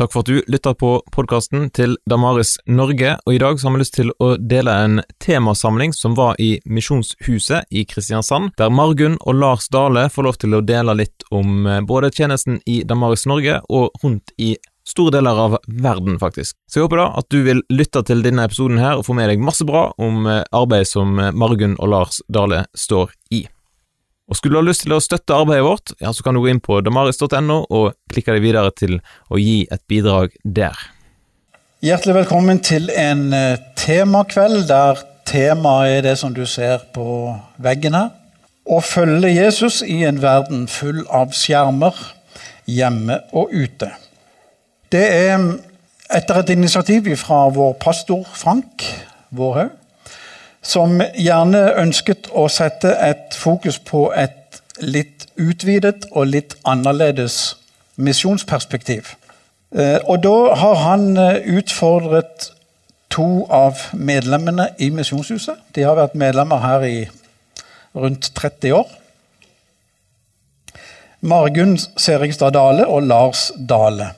Takk for at du lytter på podkasten til Damaris Norge, og i dag så har vi lyst til å dele en temasamling som var i Misjonshuset i Kristiansand, der Margunn og Lars Dale får lov til å dele litt om eh, både tjenesten i Damaris Norge og rundt i store deler av verden, faktisk. Så jeg håper da at du vil lytte til denne episoden her og få med deg masse bra om eh, arbeidet som eh, Margunn og Lars Dale står i. Og Skulle du ha lyst til å støtte arbeidet vårt, ja, så kan du gå inn på damaris.no og klikke deg videre til å gi et bidrag der. Hjertelig velkommen til en eh, temakveld der temaet er det som du ser på veggen her. Å følge Jesus i en verden full av skjermer, hjemme og ute. Det er etter et initiativ fra vår pastor Frank Vårhaug som gjerne ønsket å sette et fokus på et litt utvidet og litt annerledes misjonsperspektiv. Eh, og da har han eh, utfordret to av medlemmene i Misjonshuset. De har vært medlemmer her i rundt 30 år. Margunn Serigstad Dale og Lars Dale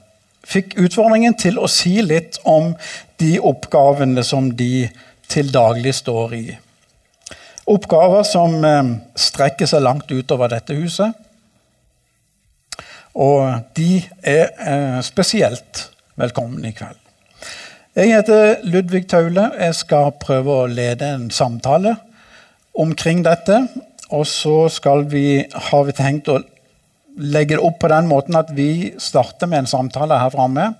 fikk utfordringen til å si litt om de oppgavene som de til daglig står i. Oppgaver som eh, strekker seg langt utover dette huset. Og de er eh, spesielt velkomne i kveld. Jeg heter Ludvig Taule. Jeg skal prøve å lede en samtale omkring dette. Og så skal vi, har vi tenkt å legge det opp på den måten at vi starter med en samtale her framme.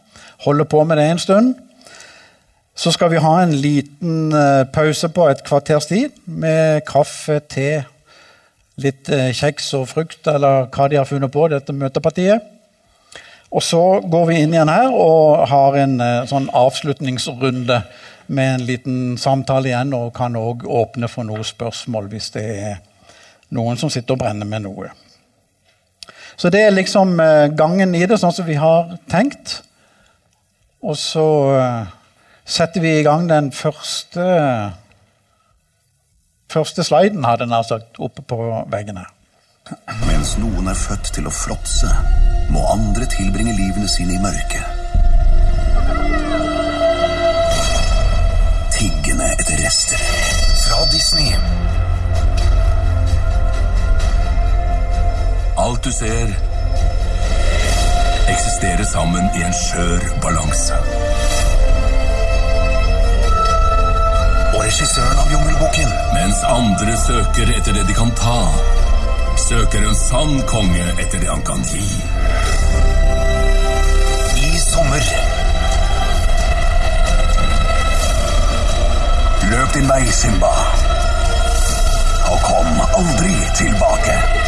Holder på med det en stund. Så skal vi ha en liten uh, pause på et kvarters tid med kaffe, te, litt uh, kjeks og frukt, eller hva de har funnet på, dette møtepartiet. Og så går vi inn igjen her og har en uh, sånn avslutningsrunde med en liten samtale igjen, og kan òg åpne for noen spørsmål hvis det er noen som sitter og brenner med noe. Så det er liksom gangen i det, sånn som vi har tenkt. Og så setter vi i gang den første første sliden, hadde nær sagt, oppe på veggen her. Mens noen er født til å fråtse, må andre tilbringe livene sine i mørket. Tiggende etter rester. Fra Disney. Alt du ser, eksisterer sammen i en skjør balanse. Regissøren av Jungelboken. Mens andre søker etter det de kan ta, søker en sann konge etter det han kan gi. I sommer Løp din vei, Simba, og kom aldri tilbake.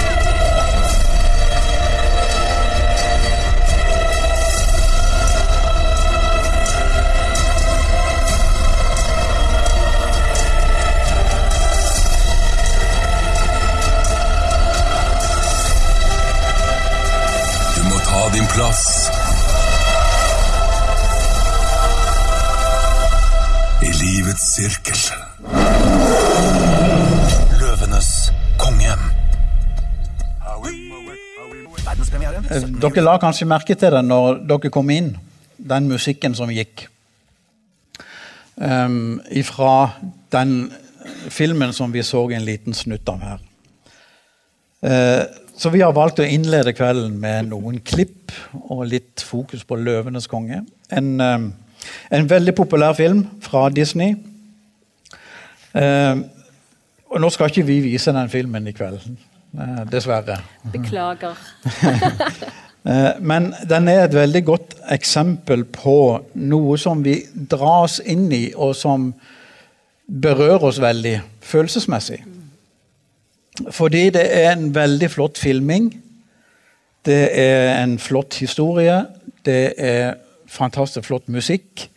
Plass. I livets sirkel. Løvenes konge. Dere la kanskje merke til det når dere kom inn, den musikken som gikk. Um, ifra den filmen som vi så en liten snutt av her. Uh, så vi har valgt å innlede kvelden med noen klipp og litt fokus på 'Løvenes konge'. En, eh, en veldig populær film fra Disney. Eh, og nå skal ikke vi vise den filmen i kveld, eh, dessverre. Beklager. Men den er et veldig godt eksempel på noe som vi dras inn i, og som berører oss veldig følelsesmessig. Fordi det er en veldig flott filming. Det er en flott historie. Det er fantastisk flott musikk.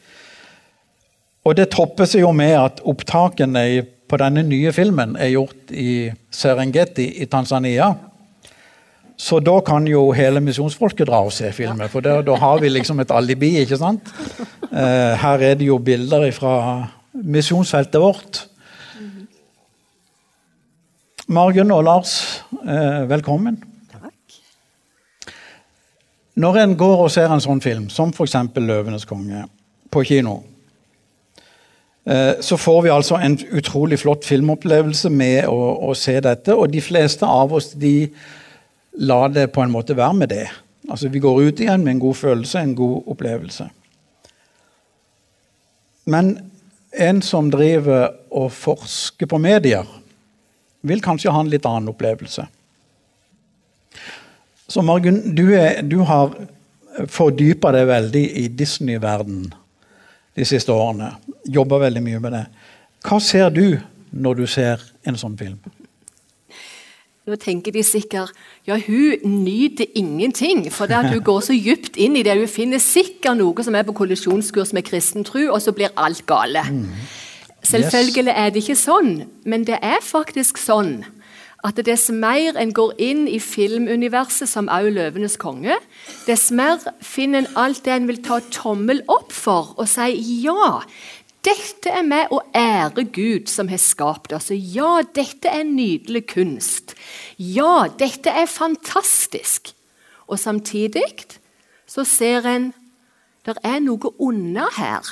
Og det topper seg jo med at opptakene på denne nye filmen er gjort i Serengeti i Tanzania. Så da kan jo hele misjonsfolket dra og se filmen, for da, har vi liksom et alibi. ikke sant? Eh, her er det jo bilder fra misjonsfeltet vårt. Margunn og Lars, eh, velkommen. Takk. Når en går og ser en sånn film, som f.eks. 'Løvenes konge', på kino, eh, så får vi altså en utrolig flott filmopplevelse med å, å se dette. Og de fleste av oss de lar det på en måte være med det. Altså Vi går ut igjen med en god følelse, en god opplevelse. Men en som driver og forsker på medier, vil kanskje ha en litt annen opplevelse. Så Margunn, du, er, du har fordypa deg veldig i Disney-verdenen de siste årene. Jobba veldig mye med det. Hva ser du når du ser en sånn film? Nå tenker de sikkert ja, hun nyter ingenting, for det at hun går så dypt inn i det. Hun finner sikkert noe som er på kollisjonskurs med kristen tro, og så blir alt gale. Mm. Selvfølgelig er det ikke sånn, men det er faktisk sånn at dess mer en går inn i filmuniverset, som også 'Løvenes konge', dess mer finner en alt det en vil ta tommel opp for, og si ja. Dette er med å ære Gud som har skapt oss. Ja, dette er nydelig kunst. Ja, dette er fantastisk. Og samtidig så ser en det er noe under her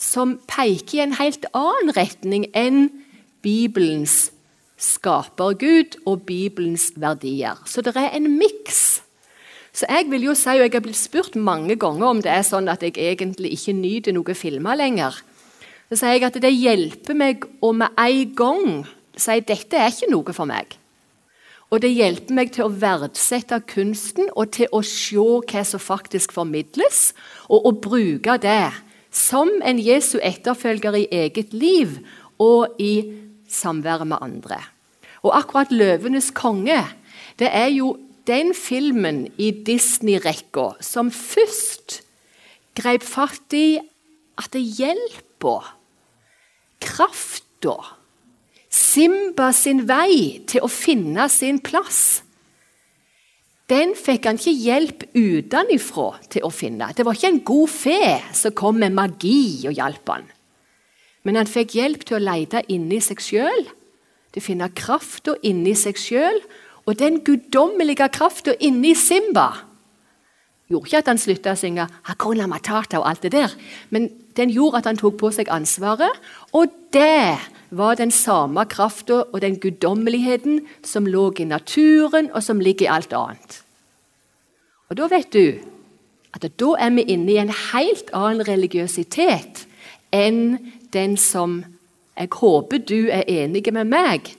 som peker i en helt annen retning enn Bibelens skapergud og Bibelens verdier. Så det er en miks. Så jeg vil jo si, og jeg har blitt spurt mange ganger om det er sånn at jeg egentlig ikke nyter noen filmer lenger. Så sier jeg at det hjelper meg å med en gang si at dette er ikke noe for meg. Og det hjelper meg til å verdsette kunsten og til å se hva som faktisk formidles, og å bruke det som en Jesu etterfølger i eget liv og i samværet med andre. Og akkurat 'Løvenes konge' det er jo den filmen i Disney-rekka som først grep fatt i at det hjelper krafta, Simba sin vei til å finne sin plass den fikk han ikke hjelp utenfra til å finne. Det var ikke en god fe som kom med magi og hjalp han. Men han fikk hjelp til å lete inni seg sjøl, til å finne krafta inni seg sjøl. Og den guddommelige krafta inni Simba gjorde ikke at han slutta å synge Hakuna Matata og alt det der, men den gjorde at han tok på seg ansvaret. Og det var den samme krafta og den guddommeligheten som lå i naturen, og som ligger i alt annet. Og Da vet du at da er vi inne i en helt annen religiøsitet enn den som jeg håper du er enig med meg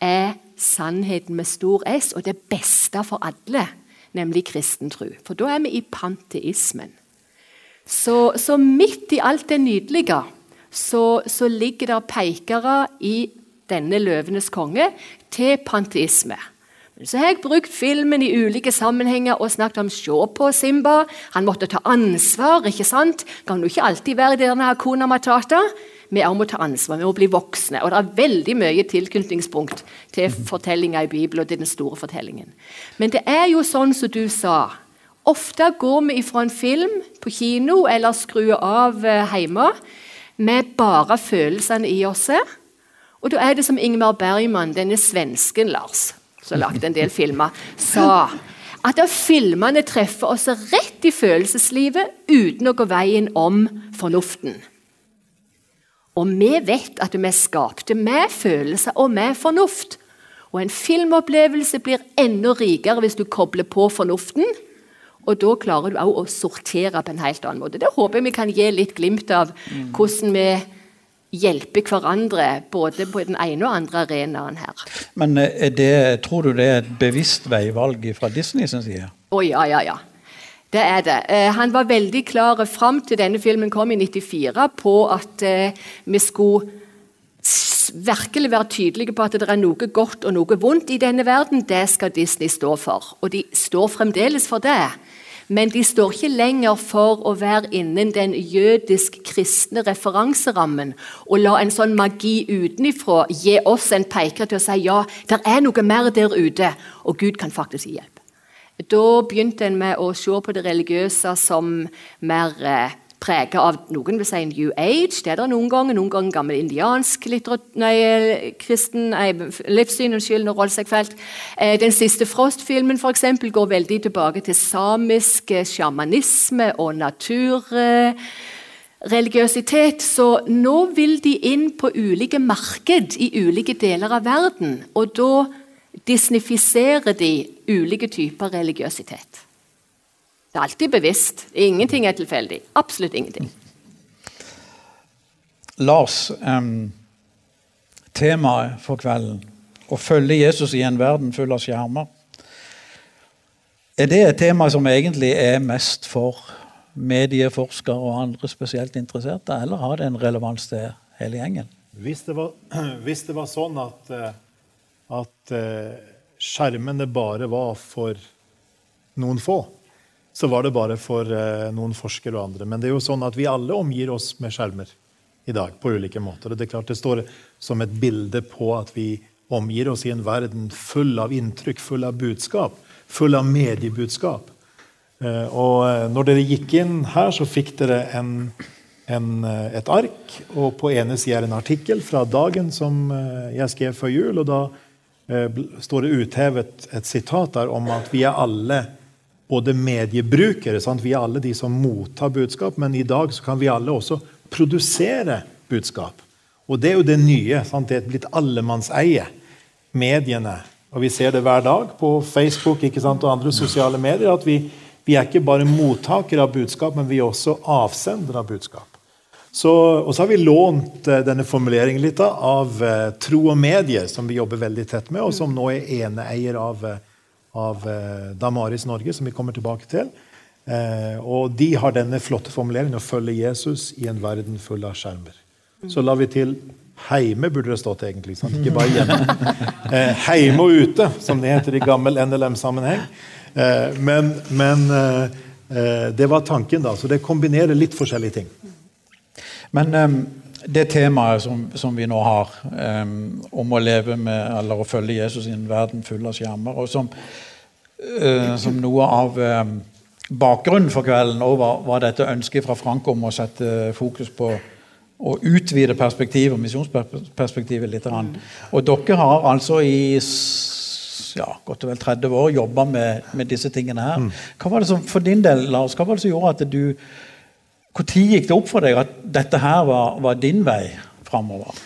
er sannheten med stor S og det beste for alle, nemlig kristen tro. For da er vi i panteismen. Så, så midt i alt det nydelige så, så ligger det pekere i denne 'Løvenes konge' til panteisme. Så har jeg brukt filmen i ulike sammenhenger og snakket om se på Simba. Han måtte ta ansvar. ikke sant? Kan jo ikke alltid være denne kona Matata. Vi må ta ansvar, vi må bli voksne. Og det er veldig mye tilknytningspunkt til fortellinga i Bibelen og til den store fortellingen. Men det er jo sånn som du sa. Ofte går vi fra en film på kino eller skrur av eh, hjemme med bare følelsene i oss. Og da er det som Ingmar Bergman, denne svensken Lars, som lagde en del filmer, sa at filmene treffer oss rett i følelseslivet uten å gå veien om fornuften. Og vi vet at vi er skapte med følelser og med fornuft. Og en filmopplevelse blir enda rikere hvis du kobler på fornuften og da klarer du òg å sortere på en helt annen måte. Det håper jeg vi kan gi litt glimt av hvordan vi hjelper hverandre både på den ene og andre arenaen her. Men eh, det, tror du det er et bevisst veivalg fra Disney sin side? Å oh, ja, ja, ja. Det er det. Eh, han var veldig klar fram til denne filmen kom i 94 på at eh, vi skulle virkelig være tydelige på at det er noe godt og noe vondt i denne verden. Det skal Disney stå for. Og de står fremdeles for det men de står ikke lenger for å være innen den jødisk-kristne referanserammen og la en sånn magi utenifra gi oss en peker til å si ja, det er noe mer der ute, og Gud kan faktisk gi hjelp. Da begynte en med å se på det religiøse som mer eh, preget av noen vil si New Age, det er det noen ganger. Noen ganger gammel indiansk nei, kristen nei, livssyn. Unnskyld, nå rollet seg fælt. Eh, den siste Frost-filmen for eksempel, går veldig tilbake til samisk eh, sjamanisme og naturreligiøsitet. Så nå vil de inn på ulike marked i ulike deler av verden. Og da disnifiserer de ulike typer religiøsitet. Det er alltid bevisst. Ingenting er tilfeldig. Absolutt ingenting. Lars, um, temaet for kvelden å følge Jesus i en verden full av skjermer. Er det et tema som egentlig er mest for medieforskere og andre spesielt interesserte, eller har det en relevans til hele gjengen? Hvis det var, hvis det var sånn at, eh, at eh, skjermene bare var for noen få, så var det bare for eh, noen forskere og andre. Men det er jo sånn at vi alle omgir oss med skjermer i dag på ulike måter. Og det er klart det står som et bilde på at vi omgir oss i en verden full av inntrykk, full av budskap, full av mediebudskap. Eh, og eh, når dere gikk inn her, så fikk dere en, en, et ark. Og på ene sida er en artikkel fra dagen som jeg skrev før jul. Og da står det uthevet et sitat der om at vi er alle både mediebrukere. Sant? Vi er alle de som mottar budskap, men i dag kan vi alle også produsere budskap. Og det er jo det nye. Sant? Det er blitt allemannseie. Mediene. Og vi ser det hver dag på Facebook sant, og andre sosiale medier. at vi, vi er ikke bare mottakere av budskap, men vi er også avsendere av budskap. Så, og så har vi lånt uh, denne formuleringen litt da, av uh, Tro og Medier, som vi jobber veldig tett med, og som nå er eneeier av uh, av eh, Damaris Norge, som vi kommer tilbake til. Eh, og de har denne flotte formuleringen å følge Jesus i en verden full av skjermer. Så la vi til heime, burde det stått egentlig. Sant? Ikke bare hjemme. Eh, heime og ute, som det heter i gammel NLM-sammenheng. Eh, men, men det var tanken, da. Så det kombinerer litt forskjellige ting. Men um, det temaet som, som, vi nå har, um, om å leve med, eller å følge Jesus i en verden full av skjermer, og som, uh, som noe av um, bakgrunnen for kvelden òg var, var, dette ønsket fra Frank om å sette fokus på å utvide perspektivet, misjonsperspektivet litt. Mm. Og dere har altså i ja, godt og vel 30 år jobba med, med, disse tingene her. Mm. Hva var det som, For din del, Lars, hva var det som gjorde at du når gikk det opp for deg at dette her var, var din vei framover?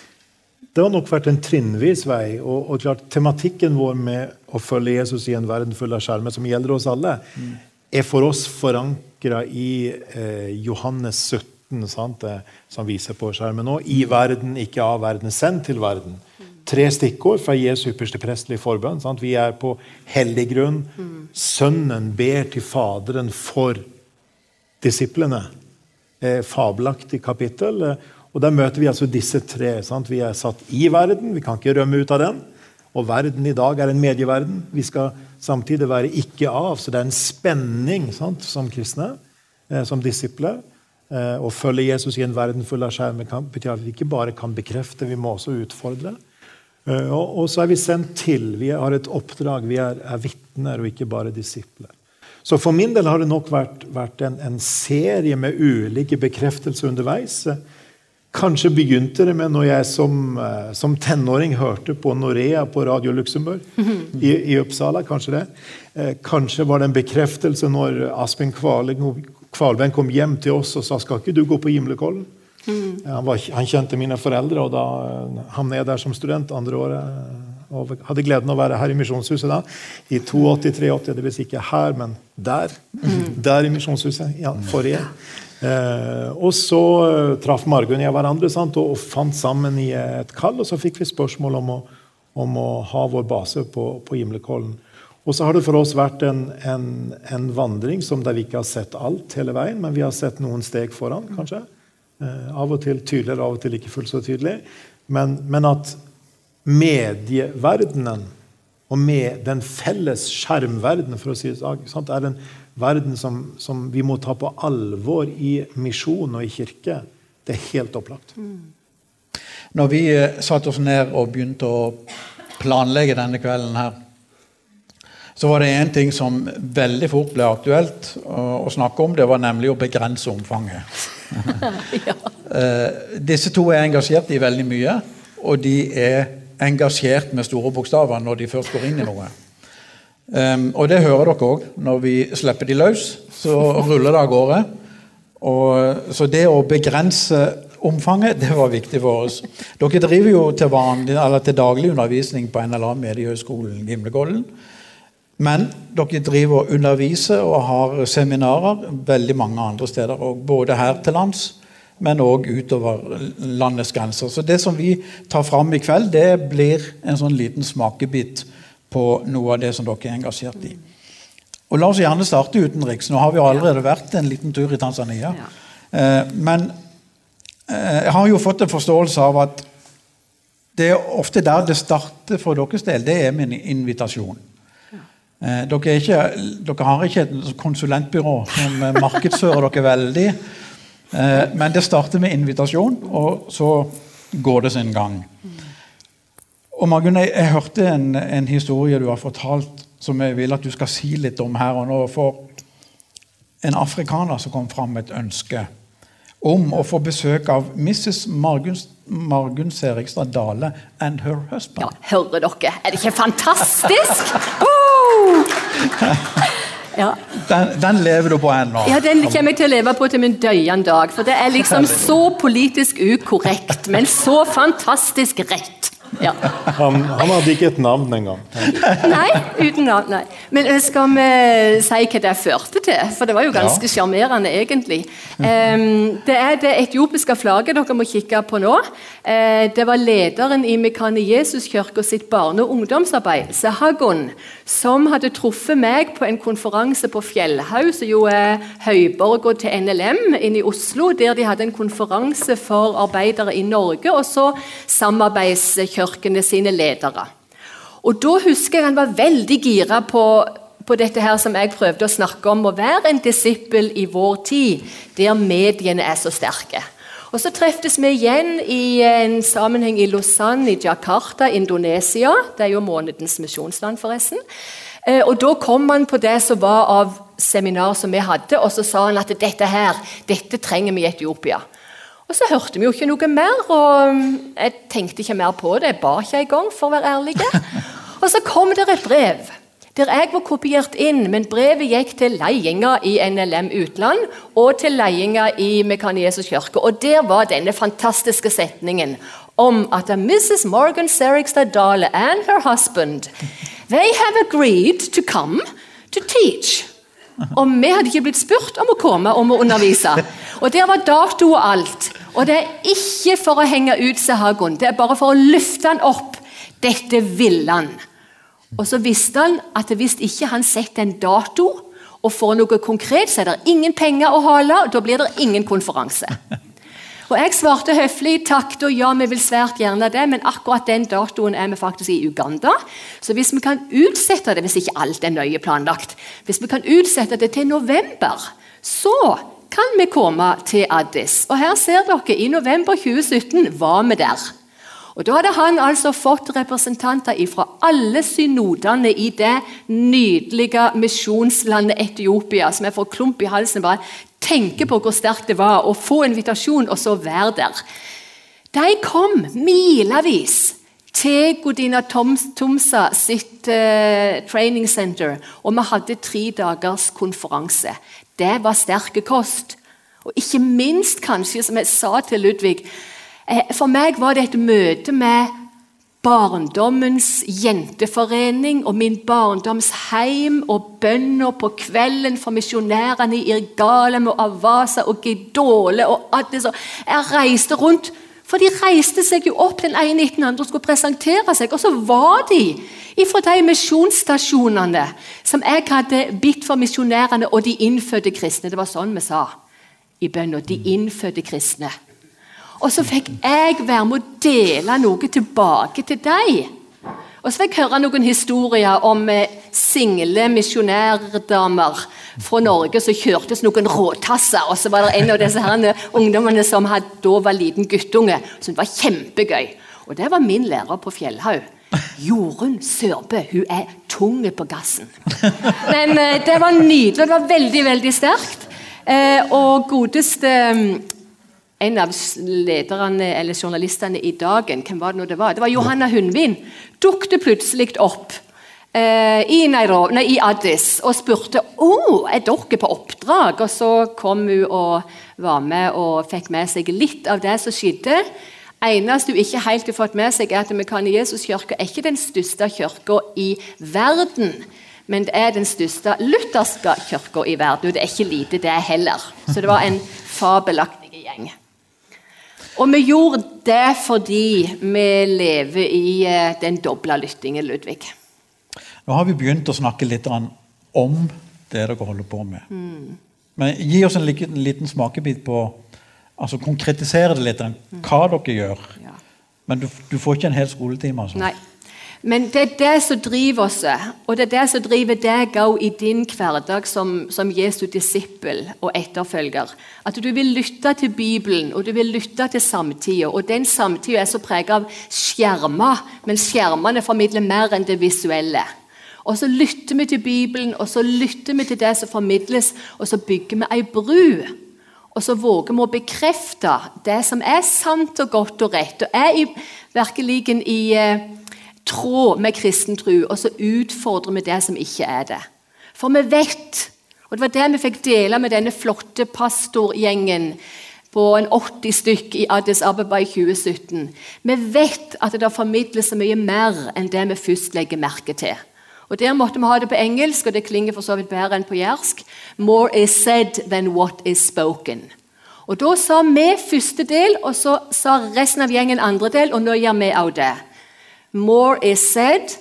Det har nok vært en trinnvis vei. Og, og, klart, Tematikken vår med å følge Jesus i en verden full av skjermer, som gjelder oss alle, mm. er for oss forankra i eh, Johannes 17, sant, det, som viser på skjermen nå. I verden, ikke av verden. Send til verden. Tre stikkord fra Jesu ypperste prestelige forbønn. Sant? Vi er på hellig grunn. Mm. Sønnen ber til Faderen for disiplene eh, fabelaktig kapittel. Eh, og Der møter vi altså disse tre. Sant? Vi er satt i verden, vi kan ikke rømme ut av den. Og verden i dag er en medieverden. Vi skal samtidig være ikke av. Så det er en spenning sant? som kristne, eh, som disipler. Eh, å følge Jesus i en verden full av skjermer betyr at vi ikke bare kan bekrefte, vi må også utfordre. Eh, og, og, så er vi sendt til. Vi har et oppdrag. Vi er, er vitner og ikke bare disipler. Så for min del har det nok vært, vært en, en, serie med ulike bekreftelser underveis. Kanskje begynte det med når jeg som, eh, som tenåring hørte på Norea på Radio Luxembourg i, i Uppsala. Kanskje det. Eh, kanskje var det en bekreftelse når Aspen Kvalbein kom hjem til oss og sa skal ikke du gå på Gimlekollen. Mm. Han, var, han, kjente mine foreldre, og da eh, havnet jeg der som student andre året og hadde gleden av å være her i Misjonshuset da, i 82-83. Det vil si ikke her, men der. Mm. Der i Misjonshuset. Ja, forrige. Eh, og så uh, traff Margunn og jeg hverandre sant, og, og, fant sammen i et kall. Og så fikk vi spørsmål om å, om å ha vår base på, på Gimlekollen. Og så har det for oss vært en, en, en, vandring som der vi ikke har sett alt hele veien, men vi har sett noen steg foran, kanskje. Eh, av og til tydeligere, av og til ikke fullt så tydelig. Men, men at medieverdenen og med den felles skjermverdenen, for å si det sånn, er en verden som, som, vi må ta på alvor i misjon og i kirke. Det er helt opplagt. Mm. Når vi eh, satte oss ned og begynte å planlegge denne kvelden her, så var det én ting som veldig fort ble aktuelt å, å snakke om. Det var nemlig å begrense omfanget. ja. disse to er engasjert i veldig mye, og de er engasjert med store bokstaver når de først går inn i noe. Um, og det hører dere òg. Når vi slipper de løs, så ruller det av gårde. Og, så det å begrense omfanget, det var viktig for oss. Dere driver jo til, vanlig, til daglig undervisning på NLA Mediehøgskolen Gimlekollen. Men dere driver og underviser og har seminarer veldig mange andre steder. Og både her til lands, men òg utover landets grenser. Så det som vi tar fram i kveld, det blir en sånn liten smakebit på noe av det som dere er engasjert i. Og La oss gjerne starte utenriks. Nå har vi allerede vært en liten tur i Tanzania. Eh, men eh, jeg har jo fått en forståelse av at det er ofte der det starter for deres del. Det er min invitasjon. Eh, dere, er ikke, dere har ikke et konsulentbyrå som markedsfører dere veldig. Eh, men det starter med invitasjon, og så går det sin gang. Og Margunn, jeg, jeg hørte en, en, historie du har fortalt som jeg vil at du skal si litt om her og nå. For en afrikaner som kom fram med et ønske om å få besøk av Mrs. Margunn, Margun Serigstad Dale and her husband. Ja, hører dere? Er det ikke fantastisk? Uh! Ja. Den, den, lever du på ennå? Ja, den kommer jeg til å leve på til min døyende dag. For det er liksom så politisk ukorrekt, men så fantastisk rett. Ja. Han, han, hadde ikke et navn engang. nei, uten navn. nei. Men eh, skal vi si hva det førte til? For det var jo ganske sjarmerende, ja. egentlig. Um, det er det etiopiske flagget dere må kikke på nå. Uh, det var lederen i Mekane Jesuskirka sitt barne- og ungdomsarbeid, Sehagon, som hadde truffet meg på en konferanse på Fjellhaug, som jo er høyborga til NLM inne i Oslo, der de hadde en konferanse for arbeidere i Norge, og så samarbeidskirka kirkene sine ledere. Og Da husker jeg han var veldig gira på, på dette her som jeg prøvde å snakke om, å være en disippel i vår tid, der mediene er så sterke. Og Så treftes vi igjen i en sammenheng i Lausanne i Jakarta, Indonesia. Det er jo månedens misjonsland, forresten. Eh, og Da kom han på det som var av seminar som vi hadde, og så sa han at dette her, dette trenger vi i Etiopia. Og Så hørte vi jo ikke noe mer, og jeg tenkte ikke mer på det. Jeg ba ikke engang, for å være ærlig. Og så kom det et brev der jeg var kopiert inn, men brevet gikk til ledelsen i NLM Utland og til ledelsen i Mekaniesus kirke. Og der var denne fantastiske setningen om at Mrs. Morgan Serigstad Dale and her husband they have agreed to come to teach. Og vi hadde ikke blitt spurt om å komme om å undervise. Og der var dato og alt. Og det er ikke for å henge ut Sehagon, det er bare for å løfte han opp. Dette ville han. Og så visste han at hvis ikke han setter en dato og får noe konkret, så er det ingen penger å hale, og da blir det ingen konferanse. Og Jeg svarte høflig takk, og ja, vi vil svært gjerne det, men akkurat den datoen er vi faktisk i Uganda. Så hvis vi kan utsette det, hvis ikke alt er nøye planlagt, hvis vi kan utsette det til november, så kan vi komme til Addis. Og her ser dere, i november 2017 var vi der. Og Da hadde han altså fått representanter fra alle synodene i det nydelige misjonslandet Etiopia, som jeg får klump i halsen bare tenker på hvor sterkt det var å få invitasjon og så være der. De kom milevis til Godina Tomsa sitt uh, training center, og vi hadde tre dagers konferanse. Det var sterke kost. Og ikke minst, kanskje, som jeg sa til Ludvig eh, For meg var det et møte med barndommens jenteforening og min barndoms heim og bønner på kvelden for misjonærene i Irgalem og Avasa og Gidole og Addis. Jeg reiste rundt, for de reiste seg jo opp den ene etter den andre og skulle presentere seg. Og så var de ifra de misjonsstasjonene som jeg hadde bitt for misjonærene og de innfødte kristne. Det var sånn vi sa i bønna. De innfødte kristne. Og så fikk jeg være med å dele noe tilbake til deg. Og så fikk jeg høre noen historier om eh, single misjonærdamer fra Norge som kjørtes noen råtasser. Og så var det en av disse her ungdommene som hadde, da var liten guttunge. Så det var kjempegøy. Og det var min lærer på Fjellhaug. Jorunn Sørbø. Hun er tung på gassen. Men eh, det var nydelig. Det var veldig, veldig sterkt. Eh, og godeste en av lederne eller journalistene i Dagen hvem var Det nå det var? Det var Johanna Hundvin. Dukte plutselig opp eh, i, Nairobi, nei, i Addis og spurte oh, er dere på oppdrag. Og så kom hun og var med og fikk med seg litt av det som skjedde. eneste hun ikke helt har fått med seg, er at Mekane Jesus-kirka er ikke den største kirka i verden. Men det er den største lutherske kirka i verden, og det er ikke lite, det heller. Så det var en fabelaktig gjeng. Og vi gjorde det fordi vi lever i eh, den doble lyttingen, Ludvig. Nå har vi begynt å snakke litt om det dere holder på med. Mm. Men gi oss en liten, liten smakebit på altså Konkretisere det litt, hva dere gjør. Ja. Men du, du, får ikke en hel skoletime? altså. Nei. Men det er det som driver oss, og det er det som driver deg òg i din hverdag som, som Jesu disippel og etterfølger. At du vil lytte til Bibelen og du vil lytte til samtida. Og den samtida er så preget av skjermer, men skjermene formidler mer enn det visuelle. Og så lytter vi til Bibelen, og så lytter vi til det som formidles, og så bygger vi ei bru. Og så våger vi å bekrefte det som er sant og godt og rett, og er i, virkelig i eh, tråd med kristen tro, og så utfordrer vi det som ikke er det. For vi vet, og det var det vi fikk dele med denne flotte pastorgjengen på en 80 stykk i Addis Ababa i 2017. Vi vet at det formidles så mye mer enn det vi først legger merke til. Og Der måtte vi ha det på engelsk, og det klinger for så vidt bedre enn på jærsk. More is said than what is spoken. Og Da sa vi første del, og så sa resten av gjengen andre del, og nå gjør vi òg det. More is said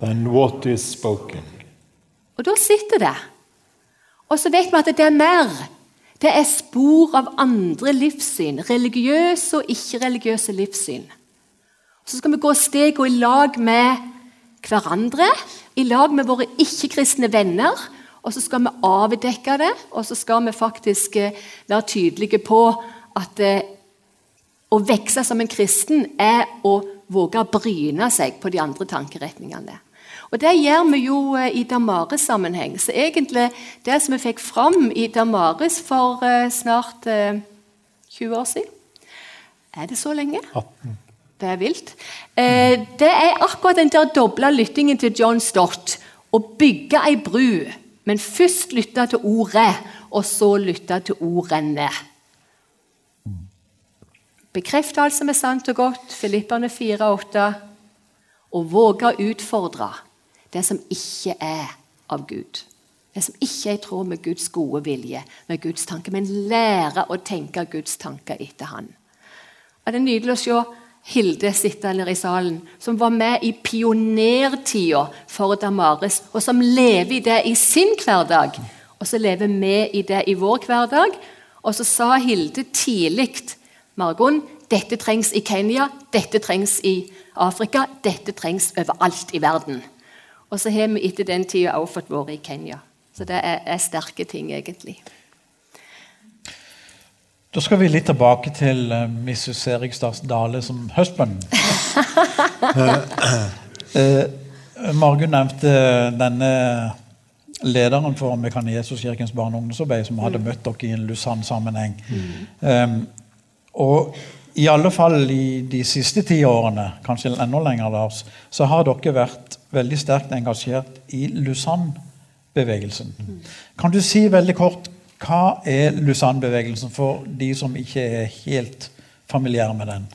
than what is spoken. Og da sitter det. Og så vet vi at det er mer. Det er spor av andre livssyn. Religiøse og ikke-religiøse livssyn. Så skal vi gå steg og i lag med hverandre, i lag med våre ikke-kristne venner. Og så skal vi avdekke det, og så skal vi faktisk eh, være tydelige på at eh, å vokse som en kristen er å våge å bryne seg på de andre tankeretningene. Og Det gjør vi jo eh, i Damaris-sammenheng. Så egentlig det som vi fikk fram i Damaris for uh, snart uh, 20 år siden Er det så lenge? 18. Det er vilt. Det er akkurat den der doble lyttingen til John Stott. Å bygge ei bru, men først lytte til ordet, og så lytte til ordene. Bekreft alt som er sant og godt, Filipperne 4,8, og våge å utfordre det som ikke er av Gud. Det som ikke er i tråd med Guds gode vilje, med Guds tanke, men lære å tenke Guds tanker etter Han. Og det er nydelig å se Hilde sitte der i salen, som var med i pionertida for Damaris, og som lever i det i sin hverdag. Og så lever vi i det i vår hverdag. Og så sa Hilde tidlig Margon, dette trengs i Kenya, dette trengs i Afrika, dette trengs overalt i verden. Og så har vi etter den tida også fått være i Kenya. Så det er, er, sterke ting, egentlig. Da skal vi litt tilbake til uh, Mrs. Erikstad Dale som husband. uh, uh, Margunn nevnte denne lederen for Mekaniesuskirkens barne- og ungdomsarbeid som hadde mm. møtt dere i en Lusann-sammenheng. Mm. Um, og i alle fall i de siste ti årene, kanskje enda lenger, Lars, så har dere vært veldig sterkt engasjert i Lusann-bevegelsen. Kan du si veldig kort hva er Lusann-bevegelsen for de som ikke er helt familiære med den?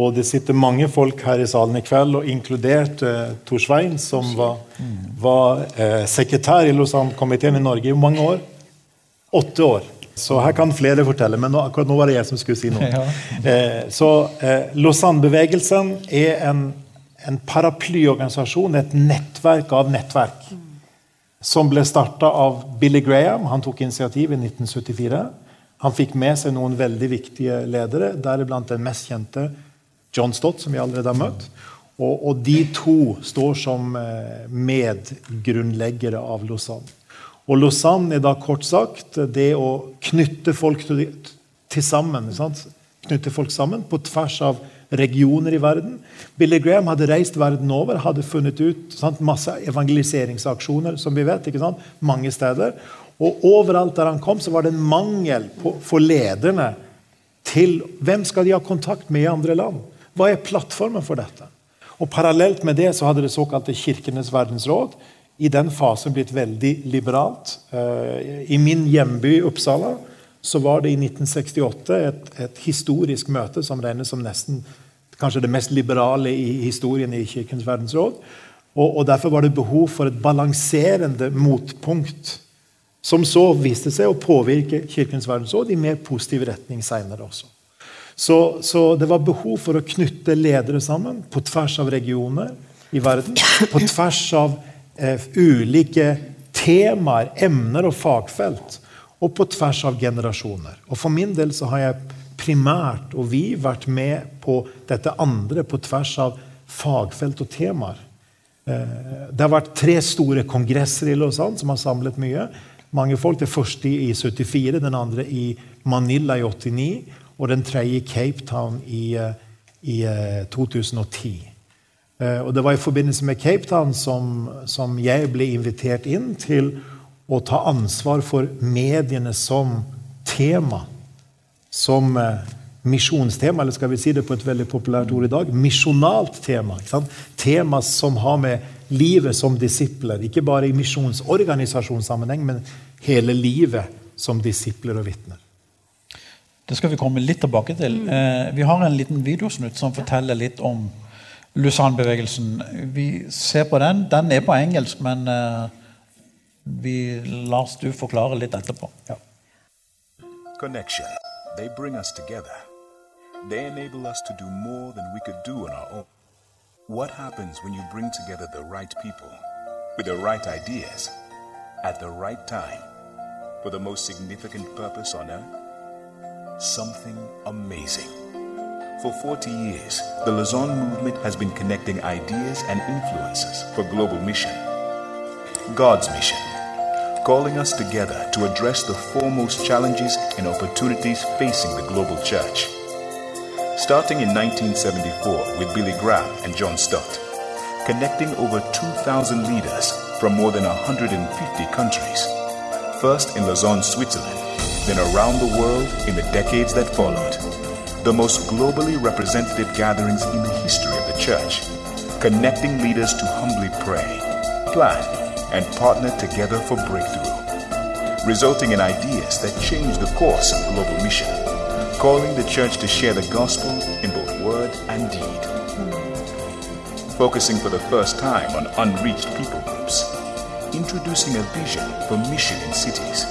Og det sitter mange folk her i salen i kveld, og inkludert eh, Tor Svein, som var, var eh, sekretær i Lausanne-komiteen i Norge i mange år. Åtte år. Så her kan flere fortelle, men nå, akkurat nå var det jeg som skulle si noe. Eh, så eh, Lausanne-bevegelsen er en, en, paraplyorganisasjon, et nettverk av nettverk, som ble starta av Billy Graham. Han tok initiativ i 1974. Han fikk med seg noen veldig viktige ledere, deriblant den mest kjente John Stott, som vi allerede har møtt. Og, og de to står som eh, medgrunnleggere av Lausanne. Og Lausanne er da kort sagt det å knytte folk til, til sammen. Knytte folk sammen på tvers av regioner i verden. Billy Graham hadde reist verden over, hadde funnet ut sant, masse evangeliseringsaksjoner som vi vet, mange steder. Og overalt der han kom, så var det en mangel på, for lederne til hvem skal de ha kontakt med i andre land. Hva er plattformen for dette? Og Parallelt med det så hadde det såkalte Kirkenes verdensråd i den fasen blitt veldig liberalt. Eh, I min hjemby Uppsala så var det i 1968 et, et historisk møte som regnes som nesten kanskje det mest liberale i historien i Kirkens verdensråd. Og, og Derfor var det behov for et balanserende motpunkt, som så viste seg å påvirke Kirkens verdensråd i mer positiv retning seinere også. Så, så, det var behov for å knytte ledere sammen på tvers av regioner i verden. På tvers av ulike temaer, emner og fagfelt. Og på tvers av generasjoner. Og For min del så har jeg primært, og vi, vært med på dette andre på tvers av fagfelt og temaer. Eh, det har vært tre store kongresser i Lausanne som har samlet mye. Mange folk. Det første i 74, den andre i Manila i 89 og den tredje i Cape Town i, eh, i 2010. Eh, og Det var i forbindelse med Cape Town som, som jeg ble invitert inn til å ta ansvar for mediene som tema som eh, misjonstema, eller skal vi si det på et veldig populært ord i dag, misjonalt tema. Tema som har med livet som disipler, ikke bare i misjonsorganisasjonssammenheng, men hele livet som disipler og vitner. Det skal vi komme litt tilbake til. Eh, vi har en liten videosnutt som forteller litt om Lausanne-bevegelsen. Vi ser på den. Den er på engelsk, men eh, vi, Lars, du forklarer litt etterpå. Ja. Connection. They bring us together. They enable us to do more than we could do on our own. What happens when you bring together the right people with the right ideas at the right time for the most significant purpose on earth? Something amazing. For 40 years, the Lausanne movement has been connecting ideas and influences for global mission. God's mission calling us together to address the foremost challenges and opportunities facing the global church. Starting in 1974 with Billy Graham and John Stott, connecting over 2,000 leaders from more than 150 countries, first in Lausanne, Switzerland, then around the world in the decades that followed. The most globally representative gatherings in the history of the church, connecting leaders to humbly pray, plan, and partner together for breakthrough, resulting in ideas that change the course of global mission, calling the church to share the gospel in both word and deed. Focusing for the first time on unreached people groups, introducing a vision for mission in cities,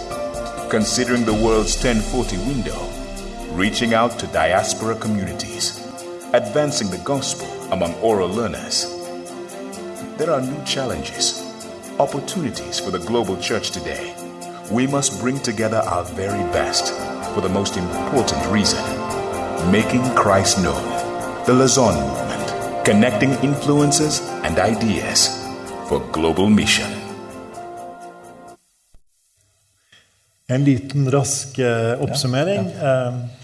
considering the world's 1040 window, reaching out to diaspora communities, advancing the gospel among oral learners. There are new challenges opportunities for the global church today, we must bring together our very best for the most important reason making Christ known. The Lausanne Movement, connecting influences and ideas for global mission. En liten rask uh, oppsummering. Ja, ja.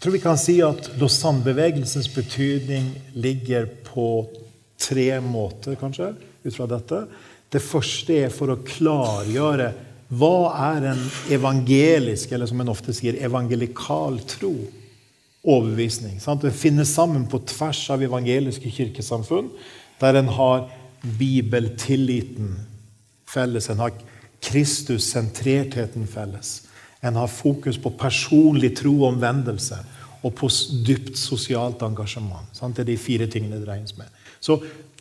Jeg tror vi kan si at Lausanne-bevegelsens betydning ligger på tre måter, kanskje ut fra dette. Det første er for å klargjøre hva er en evangelisk, eller som en ofte sier, evangelikal tro? Overbevisning. Sant? Det finnes sammen på tvers av evangeliske kirkesamfunn, der en har bibeltilliten felles. En har Kristus-sentrertheten felles. En har fokus på personlig tro og omvendelse og på dypt sosialt engasjement. Sant? Det er de fire tingene det regnes med. Så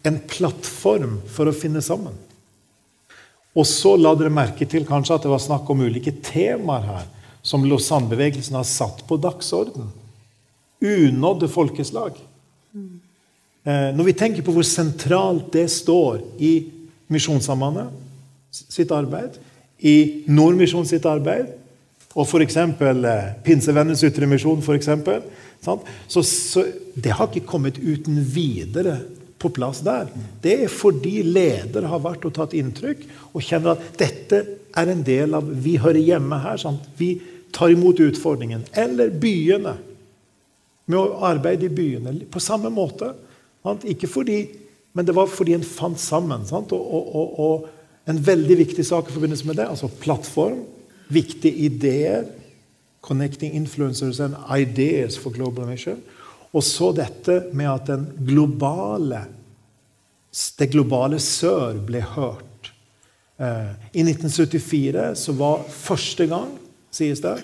en plattform for å finne sammen. Og så la dere merke til kanskje at det var snakk om ulike temaer her som Lausanne-bevegelsen har satt på dagsorden. Unådde folkeslag. Eh, når vi tenker på hvor sentralt det står i Misjonssambandet sitt arbeid, i Nordmisjon sitt arbeid, og f.eks. Pinsevennens Pinsevennenes ytre misjon, f.eks. Så, så det har ikke kommet uten videre på plass der. Det er fordi ledere har vært og tatt inntrykk og kjenner at dette er en del av Vi hører hjemme her. Sant? Vi tar imot utfordringen. Eller byene. Med å arbeide i byene på samme måte. Sant? Ikke fordi, men det var fordi en fant sammen. Og, og, og, og, En veldig viktig sak i forbindelse med det. Altså plattform, viktige ideer. Connecting influencers and ideas for global mission. Og så dette med at globale, det globale sør ble hørt. Eh, I 1974 så var første gang, sies det,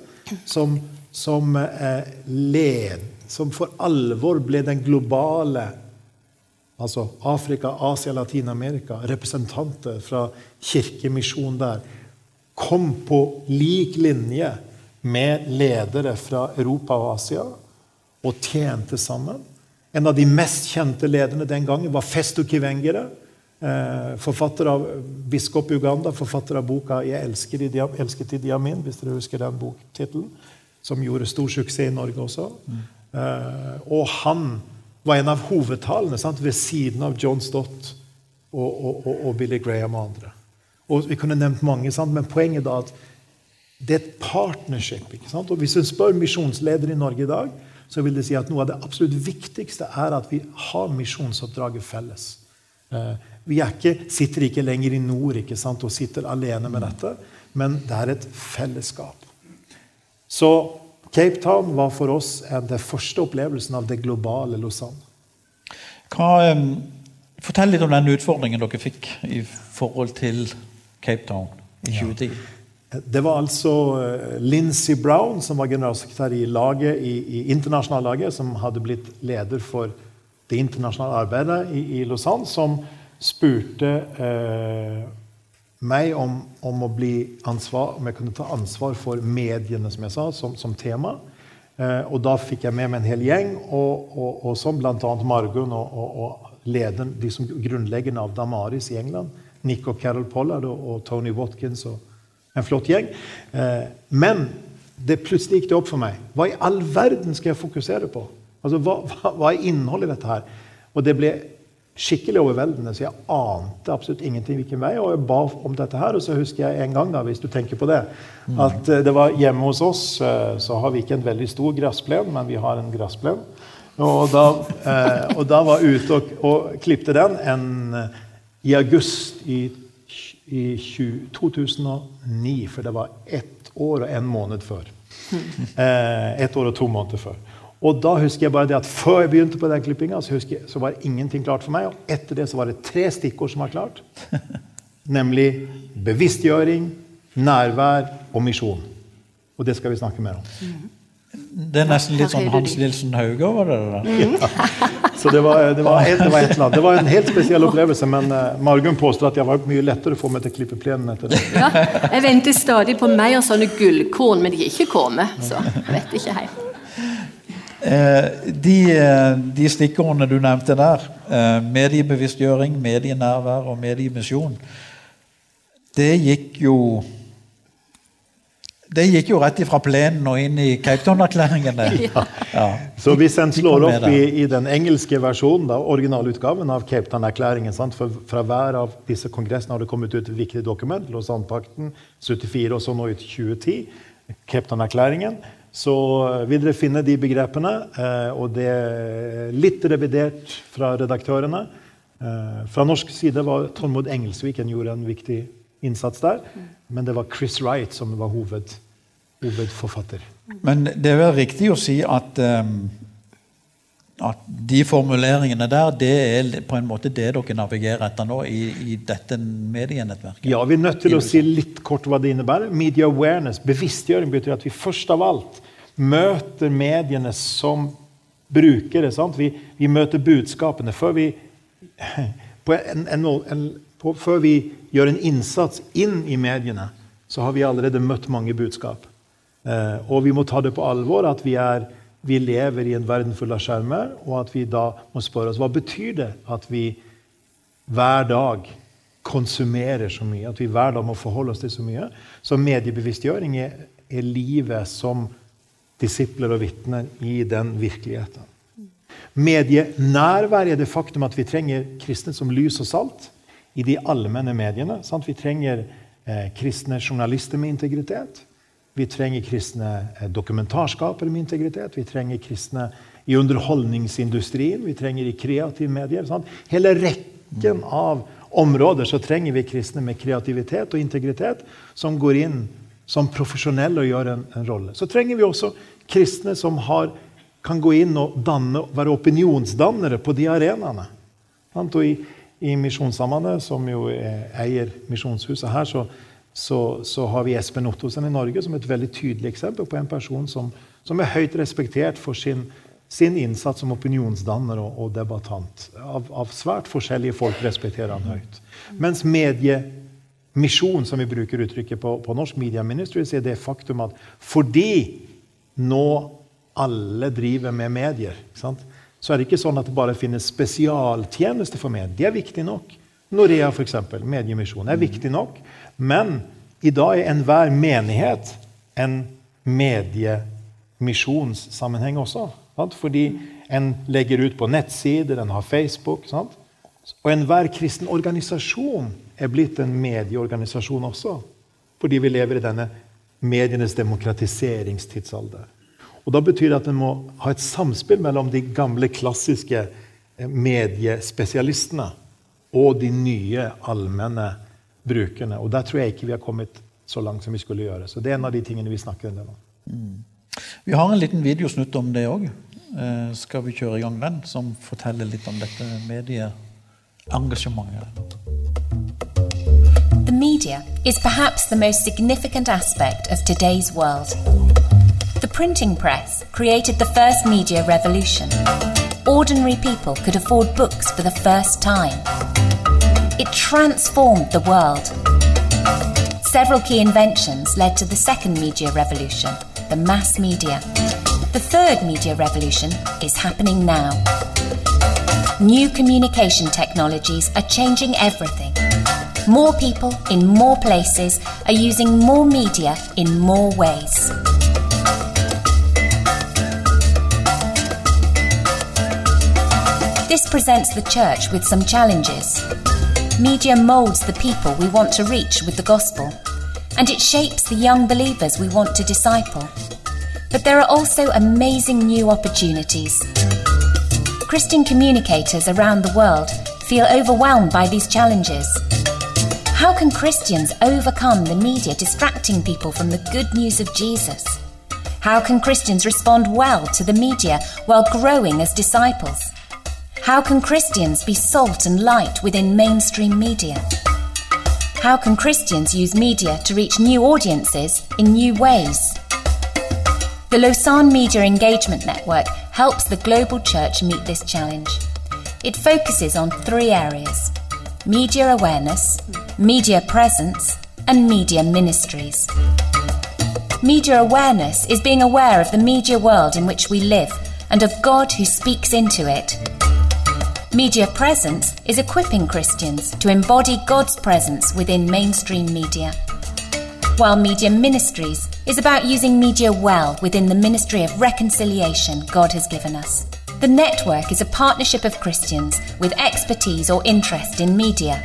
som, som eh, led Som for alvor ble den globale altså Afrika, Asia, Latin-Amerika, representanter fra kirkemisjon der, kom på lik linje med ledere fra Europa og Asia og tjente sammen. En av de mest kjente lederne den gangen var Festo Kivengere. Eh, forfatter av biskop i Uganda, forfatter av boka 'Jeg elsker i, elsket Diamin', hvis dere husker den boktittelen, som gjorde stor suksess i Norge også. Mm. Og han var en av hovedtalene sant, ved siden av John Stott og, og, og, og, Billy Graham og andre. Og Vi kunne nevnt mange, sant, men poenget er at det er et partnership. Og Hvis du spør misjonsledere i Norge i dag, så vil det si at noe av det absolutt viktigste er at vi har misjonsoppdraget felles. Eh, vi ikke, sitter ikke lenger i nord ikke sant, og sitter alene med dette, men det er et fellesskap. Så Cape Town var for oss den første opplevelsen av det globale Lausanne. Hva, fortell litt om den utfordringen dere fikk i forhold til Cape Town i 2010. Ja. Det var altså Lincy Brown, som var generalsekretær i, laget, i, i internasjonale laget, som hadde blitt leder for det internasjonale arbeidet i, i Lausanne, som spurte eh, meg om, om, ansvar, om, jeg kunne ta ansvar for mediene, som jeg sa, som, som tema. Eh, og da fikk jeg med meg en hel gjeng, og, og, og som bl.a. Margunn og, og, lederen, de som grunnleggende av Damaris i England, Nick og Carol Pollard og, Tony Watkins. og en flott gjeng. Eh, men det plutselig gikk det opp for meg. Hva i all verden skal jeg fokusere på? Altså, hva, hva, hva er innholdet i dette her? Og det ble skikkelig overveldende, så jeg ante absolutt ingenting hvilken vei. Og jeg ba om dette her, og så husker jeg en gang, da, hvis du tenker på det, at eh, det var hjemme hos oss eh, så har vi ikke en veldig stor gressplen, men vi har en gressplen. Og da, og da var jeg ute og, og klipte den en, i august i i 2009, for det var ett år og en måned før. Eh, ett år og to måneder før. Og da husker jeg bare det at Før jeg begynte på den klippinga, så, så var ingenting klart for meg. Og etter det så var det tre stikkord som var klart. Nemlig bevisstgjøring, nærvær og misjon. Og det skal vi snakke mer om. Det er nesten litt sånn Hans Nilsen Hauge over det der. Ja. Så det var, det, var helt, det, var et, det var, en helt spesiell opplevelse, men uh, Margunn påstår at jeg var mye lettere å få meg til å klippe plenen etter det. Ja, jeg venter stadig på mer sånne gullkorn, men de er ikke kommet, så jeg vet ikke helt. Eh, de, eh, de stikkordene du nevnte der, eh, mediebevisstgjøring, medienærvær og mediemisjon, det gikk jo det gikk jo rett ifra plenen og inn i Cape Town-erklæringen. Ja. Ja. Så hvis en slår opp i, i, den engelske versjonen, da, originalutgaven av Cape Town-erklæringen Fra hver av disse kongressene har det kommet ut et viktig dokument. Lausanne-pakten 74 og så nå ut 2010. Cape Town-erklæringen. Så eh, vil dere finne de begrepene. Eh, og det er litt revidert fra redaktørene. Eh, fra norsk side var Tormod Engelsviken gjorde en viktig innsats der. Men det var Chris Wright som var hoved hovedforfatter. Men det er vel riktig å si at, um, at de formuleringene der, det er på en måte det dere navigerer etter nå i, i dette medienettverket? Ja, vi er nødt til å si litt kort hva det innebærer. Media awareness, bevisstgjøring, betyr at vi først av alt møter mediene som brukere. Vi, vi, møter budskapene. Før vi, en, en, en, på, før vi gjør en innsats inn i mediene, så har vi allerede møtt mange budskap. Eh, og vi må ta det på alvor at vi, er, vi lever i en verden full av skjermer, og at vi da må spørre oss hva betyr det at vi hver dag konsumerer så mye, at vi hver dag må forholde oss til så mye. Så mediebevisstgjøring er, er livet som disipler og vitner i den virkeligheten. Medienærvær er det faktum at vi trenger kristne som lys og salt i de allmenne mediene. Sant? Vi trenger eh, kristne journalister med integritet. Vi trenger kristne eh, dokumentarskapere med integritet. Vi trenger kristne i underholdningsindustrien. Vi trenger i kreative medier. Sant? Hele rekken av områder så trenger vi kristne med kreativitet og integritet som går inn som profesjonelle og gjør en, en rolle. Så trenger vi også kristne som har, kan gå inn og danne, være opinionsdannere på de arenaene. I, i Misjonssambandet, som jo eier Misjonshuset her, så, så, så, har vi Espen Ottosen i Norge som et veldig tydelig eksempel på en person som, som er høyt respektert for sin, sin innsats som opinionsdanner og, og debattant. Av, av, svært forskjellige folk respekterer han høyt. Mens mediemisjon, som vi bruker uttrykket på, på norsk, Media Ministries, er det faktum at fordi nå alle driver med medier, så er det ikke sånn at det bare finnes spesialtjenester for medier. De er viktige nok. Norea, f.eks., mediemisjon, er viktig nok. Men i dag er enhver menighet en mediemisjonssammenheng også. Sant? Fordi en legger ut på nettsider, en har Facebook. Sant? Og enhver kristen organisasjon er blitt en medieorganisasjon også. Fordi vi lever i denne medienes demokratiseringstidsalder. Og Da betyr det at en må ha et samspill mellom de gamle, klassiske eh, mediespesialistene og de nye, allmenne brukerne. Og Der tror jeg ikke vi har kommet så langt som vi skulle gjøre. Så Det er en av de tingene vi snakker om. Mm. Vi har en liten videosnutt om det òg. Eh, skal vi kjøre i gang den, som forteller litt om dette medieengasjementet? The media is perhaps the most significant aspect of today's world. The printing press created the first media revolution. Ordinary people could afford books for the first time. It transformed the world. Several key inventions led to the second media revolution, the mass media. The third media revolution is happening now. New communication technologies are changing everything. More people in more places are using more media in more ways. This presents the church with some challenges. Media moulds the people we want to reach with the gospel, and it shapes the young believers we want to disciple. But there are also amazing new opportunities. Christian communicators around the world feel overwhelmed by these challenges. How can Christians overcome the media distracting people from the good news of Jesus? How can Christians respond well to the media while growing as disciples? How can Christians be salt and light within mainstream media? How can Christians use media to reach new audiences in new ways? The Lausanne Media Engagement Network helps the global church meet this challenge. It focuses on three areas media awareness, media presence, and media ministries. Media awareness is being aware of the media world in which we live and of God who speaks into it Media presence is equipping Christians to embody God's presence within mainstream media. While Media Ministries is about using media well within the ministry of reconciliation God has given us. The network is a partnership of Christians with expertise or interest in media.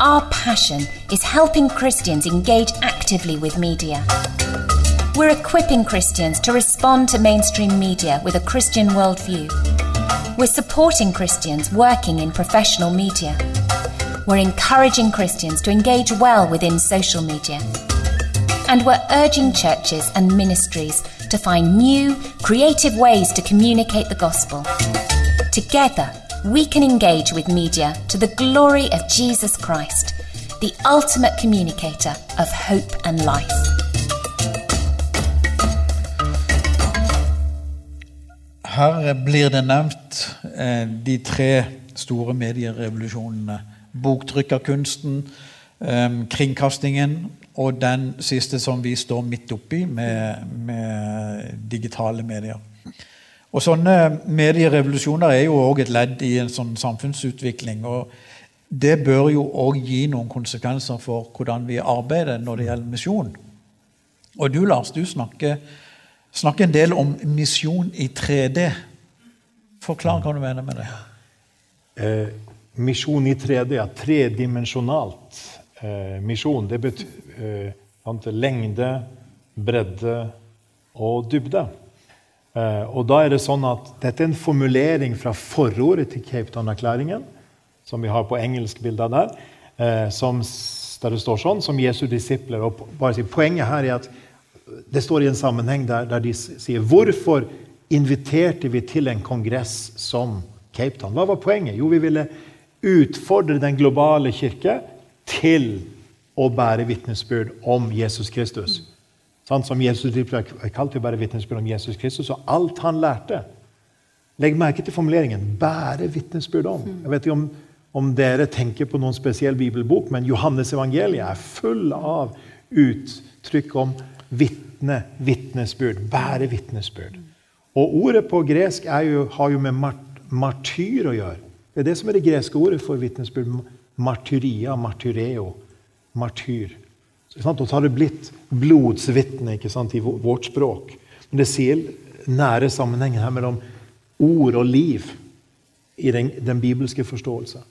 Our passion is helping Christians engage actively with media. We're equipping Christians to respond to mainstream media with a Christian worldview we're supporting Christians working in professional media. We're encouraging Christians to engage well within social media. And we're urging churches and ministries to find new, creative ways to communicate the gospel. Together, we can engage with media to the glory of Jesus Christ, the ultimate communicator of hope and life. Her blir det nevnt eh, de tre store medierevolusjonene. Boktrykkerkunsten, eh, kringkastingen og den siste som vi står midt oppi, med, med digitale medier. Og Sånne medierevolusjoner er jo òg et ledd i en sånn samfunnsutvikling. og Det bør jo òg gi noen konsekvenser for hvordan vi arbeider når det gjelder misjon. Og du, Lars, du snakker snakke en del om misjon i 3D. Forklar hva du mener med det. Eh, misjon i 3D er tredimensjonalt eh, misjon. Det betyr eh, lengde, bredde og dybde. Eh, og da er det sånn at Dette er en formulering fra forordet til Cape Town-erklæringen. som vi har på engelsk bilder der, eh, som, der det står sånn, som Jesu disipler. Og bare si, poenget her er at det står i en sammenheng der, der de sier hvorfor inviterte vi til en kongress som Cape Town? Hva var poenget? Jo, vi ville utfordre den globale kirke til å bære vitnesbyrd om Jesus Kristus. Sånn Som Jesus er kalt til å bære vitnesbyrd om Jesus Kristus og alt han lærte. Legg merke til formuleringen 'bære vitnesbyrd om'. Jeg vet ikke om, om dere tenker på noen spesiell bibelbok, men Johannes evangeliet er full av uttrykk om vitne, vitnesbyrd, bære vitnesbyrd. Og ordet på gresk jo, har jo med mart, martyr å gjøre. Det er det som er det greske ordet for vitnesbyrd. Martyria, martyreo. Martyr. Så har det blitt blodsvitne ikke sant, i vårt språk. Men det sier nære sammenhengen her mellom ord og liv i den, den bibelske forståelse.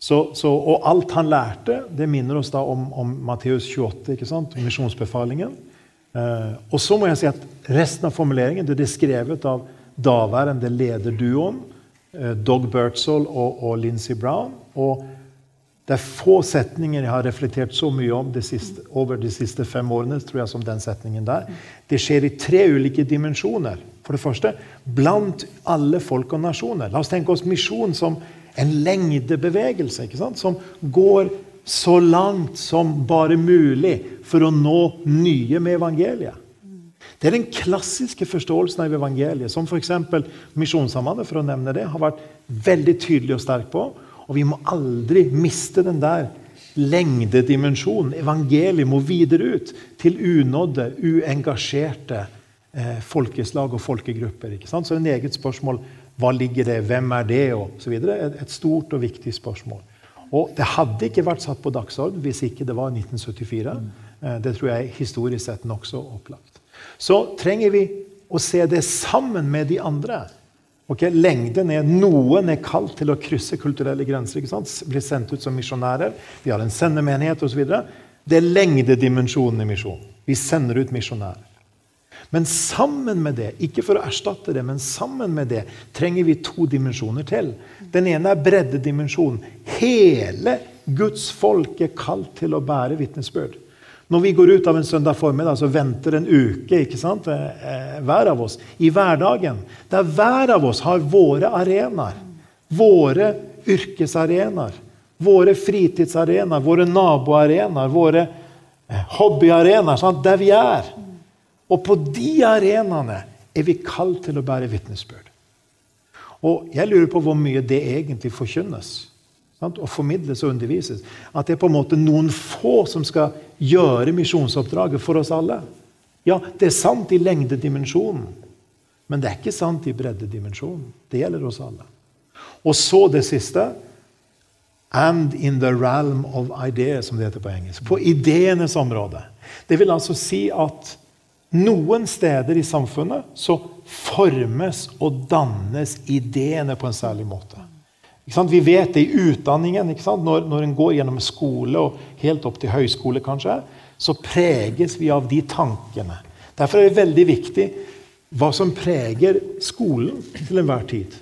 Så, så, og alt han lærte, det minner oss da om, om Matteus 28, ikke sant? misjonsbefalingen. Eh, og så må jeg si at resten av formuleringen det er skrevet av daværende lederduoen eh, Dog Bertzall og, og Lindsey Brown. Og det er få setninger jeg har reflektert så mye om de siste, over de siste fem årene tror jeg, som den setningen der. Det skjer i tre ulike dimensjoner. For det første blant alle folk og nasjoner. La oss tenke oss misjon som en lengdebevegelse ikke sant? som går så langt som bare mulig for å nå nye med evangeliet. Det er den klassiske forståelsen av evangeliet, som f.eks. Misjonssambandet for å nevne det, har vært veldig tydelig og sterk på. Og vi må aldri miste den der lengdedimensjonen. Evangeliet må videre ut til unådde, uengasjerte eh, folkeslag og folkegrupper. ikke sant? Så det er et eget spørsmål hva ligger det, hvem er det, og så videre. Et, et stort og viktig spørsmål. Og det hadde ikke vært satt på dagsorden hvis ikke det var 1974. Eh, Det tror jeg historisk sett nokså opplagt. Så trenger vi å se det sammen med de andre. Okay, Lengden er Noen er kalt til å krysse kulturelle grenser. ikke sant? Blir sendt ut som misjonærer. Vi har en sendemenighet osv. Det er lengdedimensjonen i misjonen. Vi sender ut misjonærer. Men sammen med det, ikke for å erstatte det, men sammen med det trenger vi to dimensjoner til. Den ene er breddedimensjonen. Hele Guds folk er kalt til å bære vitnesbyrd. Når vi går ut av en søndag formiddag, så venter en uke ikke sant? eh, hver av oss i hverdagen. Der hver av oss har våre arenaer. Våre yrkesarenaer. Våre fritidsarenaer, våre naboarenaer, våre eh, hobbyarenaer. Der vi er. Og på de arenaene er vi kalt til å bære vitnesbyrd. Og jeg lurer på hvor mye det egentlig forkynnes. Og formidles og undervises. At det er på en måte noen få som skal gjøre misjonsoppdraget for oss alle. Ja, det er sant i lengdedimensjonen, men det er ikke sant i breddedimensjonen. Det gjelder oss alle. Og så det siste And in the realm of ideas, som det heter på engelsk. På ideenes område. Det vil altså si at noen steder i samfunnet så formes og dannes ideene på en særlig måte. Vi vet det i utdanningen. Når, når en går gjennom skole og helt opp til høyskole, kanskje, så preges vi av de tankene. Derfor er det veldig viktig hva som preger skolen til enhver tid.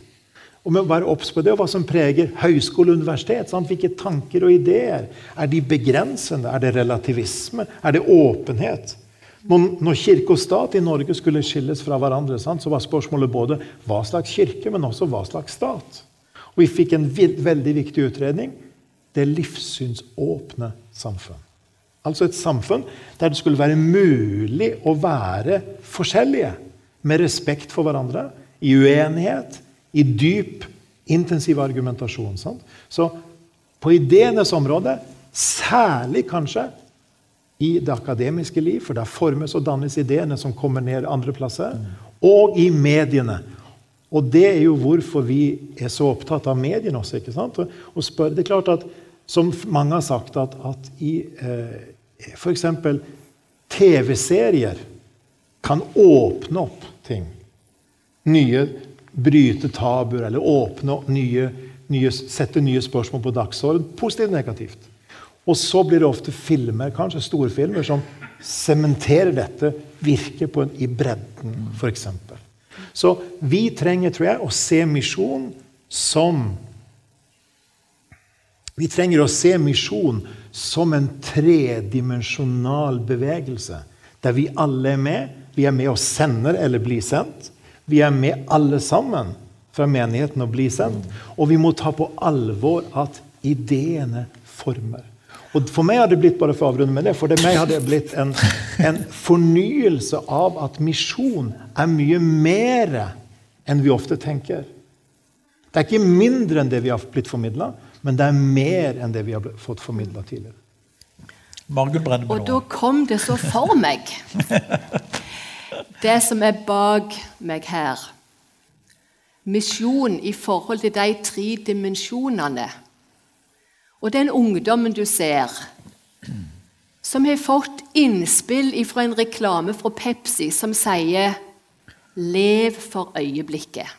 Og med å være obs på det, og hva som preger høyskole og universitet. Sant? Hvilke tanker og ideer? Er de begrensende? Er det relativisme? Er det åpenhet? Når, kirke og stat i Norge skulle skilles fra hverandre, så var spørsmålet både hva slags kirke, men også hva slags stat. Og vi fikk en veldig viktig utredning. Det livssynsåpne samfunn. Altså et samfunn der det skulle være mulig å være forskjellige. Med respekt for hverandre, i uenighet, i dyp, intensiv argumentasjon. Sant? Så på ideenes område, særlig kanskje i det akademiske liv, for der formes og dannes ideene som kommer ned andre plasser, og i mediene. Og det er jo hvorfor vi er så opptatt av mediene også. ikke sant? Og, og spør, det er klart at, Som mange har sagt, at, at i eh, f.eks. TV-serier kan åpne opp ting. Nye Bryte tabuer eller åpne nye, nye, sette nye spørsmål på dagsorden. Positivt og negativt. Og så blir det ofte filmer, kanskje storfilmer, som sementerer dette, virker på en, i bredden, f.eks. Så vi trenger, tror jeg, å se misjon som Vi trenger å se misjon som en tredimensjonal bevegelse. Der vi alle er med. Vi er med og sender eller blir sendt. Vi er med alle sammen fra menigheten og blir sendt. Og vi må ta på alvor at ideene former. Og For meg har det blitt bare for å avrunde med det, for meg har det blitt en, en fornyelse av at misjon er mye mer enn vi ofte tenker. Det er ikke mindre enn det vi har blitt formidla, men det er mer enn det vi har fått formidla tidligere. Og da kom det så for meg, det som er bak meg her. Misjon i forhold til de tre dimensjonene og den ungdommen du ser, som har fått innspill fra en reklame fra Pepsi som sier 'Lev for øyeblikket'.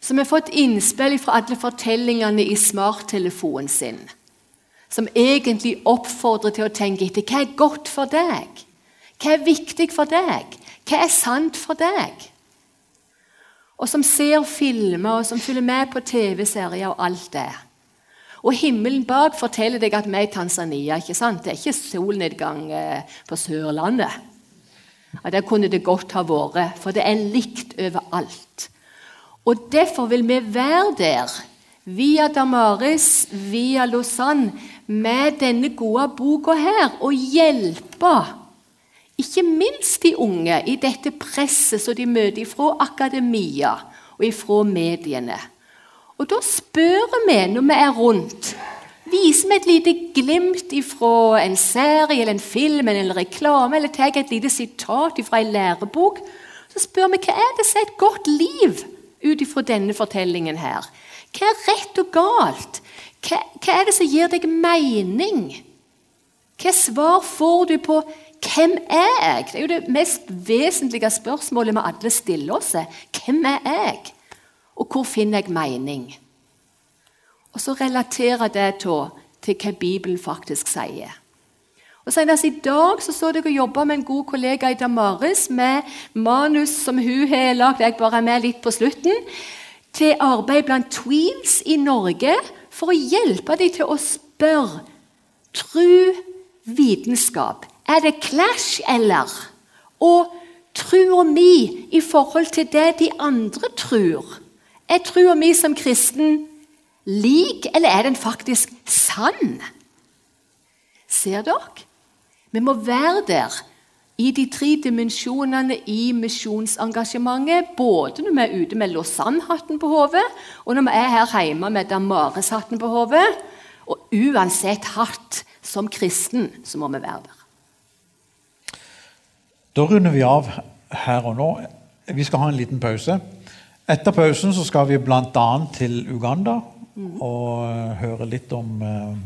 Som har fått innspill fra alle fortellingene i smarttelefonen sin. Som egentlig oppfordrer til å tenke etter hva er godt for deg? Hva er viktig for deg? Hva er sant for deg? Og som ser filmer og som følger med på TV-serier og alt det. Og himmelen bak forteller deg at vi er i Tanzania. ikke sant? Det er ikke solnedgang eh, på Sørlandet. Ja, Der kunne det godt ha vært, for det er likt overalt. Og Derfor vil vi være der, via Damaris, via Lausanne, med denne gode boka her, og hjelpe ikke minst de unge i dette presset som de møter fra akademia og fra mediene. Og da spør vi når vi er rundt. Viser vi et lite glimt fra en serie eller en film eller en reklame, eller tar et lite sitat fra en lærebok, så spør vi hva er det som er et godt liv ut ifra denne fortellingen her. Hva er rett og galt? Hva, hva er det som gir deg mening? Hva svar får du på 'Hvem er jeg?' Det er jo det mest vesentlige spørsmålet vi alle stiller oss. Hvem er jeg? Og hvor finner jeg mening? Og så relaterer det til, til hva Bibelen faktisk sier. Og Senest i dag så, så jeg jobba med en god kollega i Damaris med manus som hun har lagd, jeg bare er med litt på slutten, til arbeid blant tweens i Norge for å hjelpe dem til å spørre Tru vitenskap. Er det clash, eller? Og trua mi i forhold til det de andre tror. Er trua mi som kristen lik, eller er den faktisk sann? Ser dere? Vi må være der i de tre dimensjonene i misjonsengasjementet. Både når vi er ute med Lausanne-hatten på hodet, og når vi er her hjemme med Damaris-hatten på hodet. Og uansett hatt, som kristen, så må vi være der. Da runder vi av her og nå. Vi skal ha en liten pause. Etter pausen så skal vi bl.a. til Uganda og eh, høre litt om uh,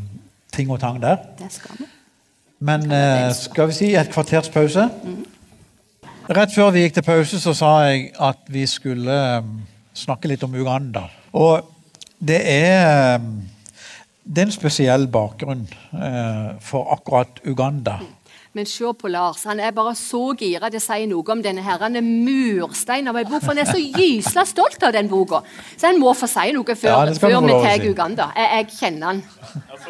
ting og tang der. Det skal vi. Men uh, skal vi si et kvarters pause? Mm. Rett før vi gikk til pause, så sa jeg at vi skulle snakke litt om Uganda. Og det er det er en spesiell bakgrunn uh, for akkurat Uganda. Men se på Lars. Han er bare så gira Det å si noe om denne her. Han er murstein av ei bok, for han er så gysla stolt av den boka. Så han må få si noe før, ja, før vi tar. Uganda. Jeg, jeg, kjenner han. Altså,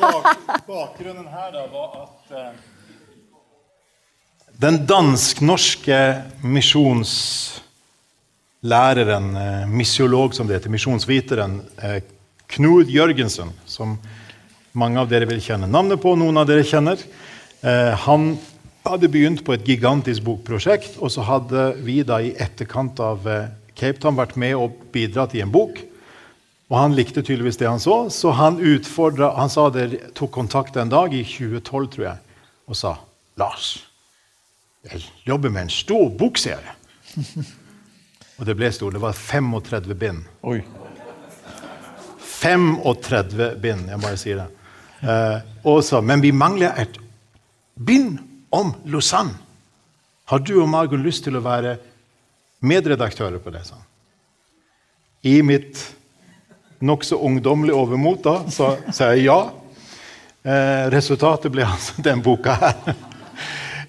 bak, bakgrunnen her da var at eh, Den dansk-norske misjonslæreren, eh, missiolog som det heter, misjonsviteren, eh, Knud Jørgensen, som mange av dere vil kjenne navnet på, noen av dere kjenner. Eh, han hadde begynt på et gigantisk bokprosjekt, og så hadde vi da i etterkant av eh, Cape Town vært med og bidratt i en bok. Og han likte tydeligvis det han så, så han Han sa det, tok kontakt en dag i 2012, tror jeg, og sa Lars, jeg jobber med en stor bokserie. og det ble stor. Det var 35 bind. Oi. 35 bind. Jeg bare sier det. Eh, også, men vi mangler et bind om Lausanne. Har du og Margunn lyst til å være medredaktører på det? sånn? I mitt nokså ungdommelige overmot da, så sier jeg ja. Eh, resultatet ble altså den boka her.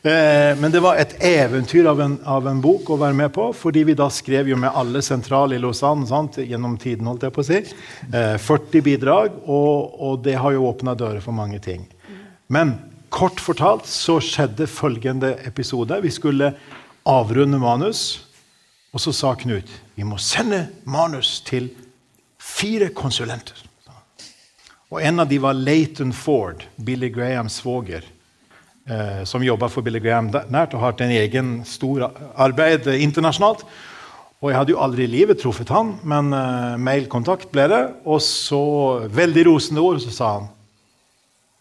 Eh, men det var et eventyr av en, av en, bok å være med på, fordi vi da skrev jo med alle sentrale i Lausanne sant? gjennom tiden. holdt jeg på å si. 40 bidrag, og, og det har jo åpna dører for mange ting. Men kort fortalt så skjedde følgende episode. Vi skulle avrunde manus, og så sa Knut vi må sende manus til fire konsulenter. Og En av dem var Leighton Ford, Billy Grahams svoger, eh, som jobba for Billy Graham nært og har hatt en egen stor arbeid internasjonalt. Og Jeg hadde jo aldri i livet truffet han, men eh, mailkontakt ble det. Og så veldig rosende ord, så sa han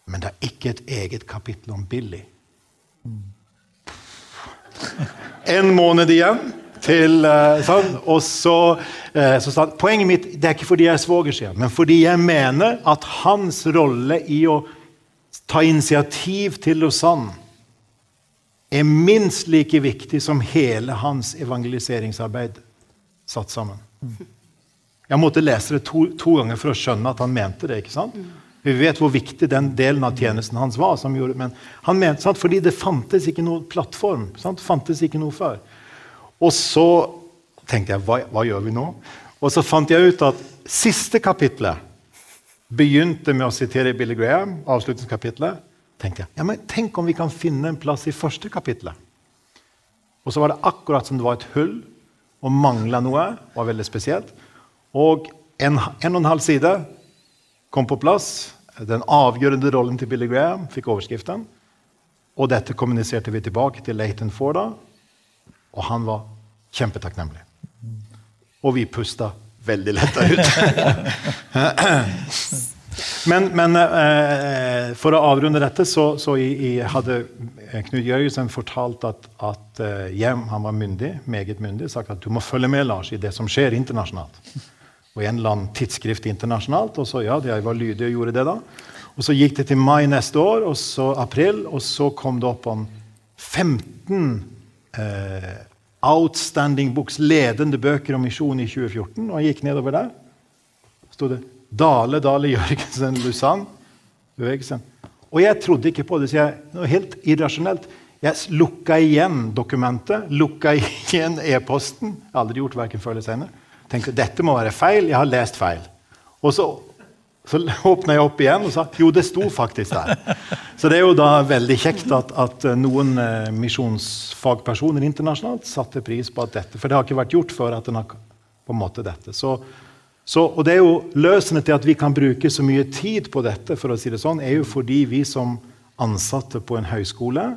Men det er ikke et eget kapittel om Billy. En måned igjen til eh, sånn. Og så, eh, så sa han poenget mitt det er ikke fordi jeg er svoger, sier men fordi jeg mener at hans rolle i å ta initiativ til Lausanne er minst like viktig som hele hans evangeliseringsarbeid satt sammen. Jeg måtte lese det to, to ganger for å skjønne at han mente det. ikke sant? Vi vet hvor viktig den delen av tjenesten hans var. som Gjorde, men han mente, sant? Fordi det fantes ikke noen plattform. Sant? fantes ikke noe før. Og så tenkte jeg hva, hva gjør vi nå? Og så fant jeg ut at siste kapitlet begynte med å sitere Billy Graham. avslutningskapitlet, tenkte jeg, ja, men Tenk om vi kan finne en plass i første kapitlet. Og så var det akkurat som det var et hull og mangla noe. var veldig spesielt. Og en, en og en halv side kom på plass. Den avgjørende rollen til Billy Graham fikk overskriften. Og dette kommuniserte vi tilbake til Leighton Forda, og han var kjempetakknemlig. Og vi pusta veldig letta ut. men, men eh, for å avrunde dette, så, så i, i hadde Knut Jørgensen fortalt at, at uh, hjem, han var myndig, meget myndig, sagt at du må følge med Lars, i det som skjer internasjonalt. Og i en eller annen tidsskrift internasjonalt. Og så ja, jeg var lydig og gjorde det da. Og så gikk det til mai neste år, og så april, og så kom det opp om 15 eh, outstanding books, ledende bøker om misjon i 2014. Og jeg gikk nedover der. sto det Dale Dale Jørgensen Lausanne. Bevegelsen. Og jeg trodde ikke på det, så jeg, var helt irrasjonelt. Jeg lukka igjen dokumentet, lukka igjen e-posten. Jeg har aldri gjort verken før eller senere. Tenkte dette må være feil. Jeg har lest feil. Og så så åpna jeg opp igjen og sa jo, det sto faktisk der. Så det er jo da veldig kjekt at, at noen eh, misjonsfagpersoner internasjonalt satte pris på at dette For det har ikke vært gjort før at den har på en måte dette. Så, så, og det er jo Løsenet til at vi kan bruke så mye tid på dette, for å si det sånn, er jo fordi vi som ansatte på en høyskole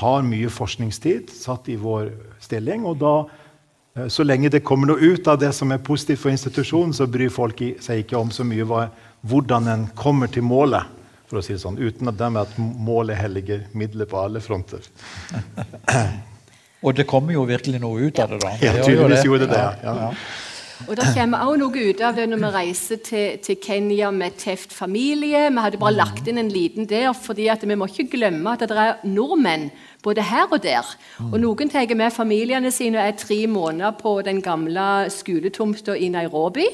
har mye forskningstid satt i vår stilling. og da eh, så lenge det kommer noe ut av det som er positivt for institusjonen, så bryr folk seg ikke om så mye hva hvordan en kommer til målet, for å si det sånn, uten at, at målet helliger midler på alle fronter. Og det kommer jo virkelig noe ut av det, da. Ja, tydeligvis gjorde det det. Ja. Ja. Og Det kommer også noe ut av det når vi reiser til, til Kenya med Teft familie. Vi hadde bare lagt inn en liten der, fordi vi må ikke glemme at det er nordmenn både her og der. Og Noen tar med familiene sine og er tre måneder på den gamle skoletomta i Nairobi.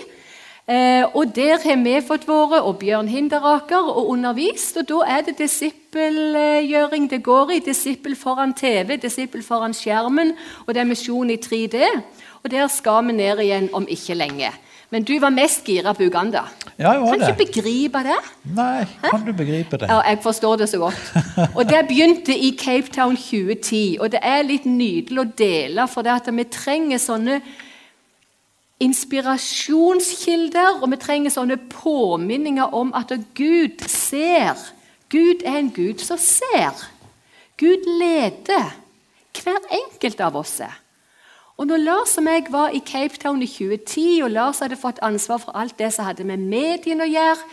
Eh, og der har vi fått våre og Bjørn Hinderaker, og undervist. Og da er det disippelgjøring det går i. Disippel foran TV, disippel foran skjermen, og det er misjon i 3D. Og der skal vi ned igjen om ikke lenge. Men du var mest gira på Uganda. Ja, jeg var kan det. ikke begripe det? Nei, kan du begripe det? Ja, jeg forstår det så godt. Og Det begynte i Cape Town 2010. Og det er litt nydelig å dele, for det at vi trenger sånne inspirasjonskilder, og vi trenger sånne påminninger om at Gud ser. Gud er en Gud som ser. Gud leder hver enkelt av oss. Og når Lars og meg var i Cape Town i 2010, og Lars hadde fått ansvar for alt det som hadde med mediene å gjøre,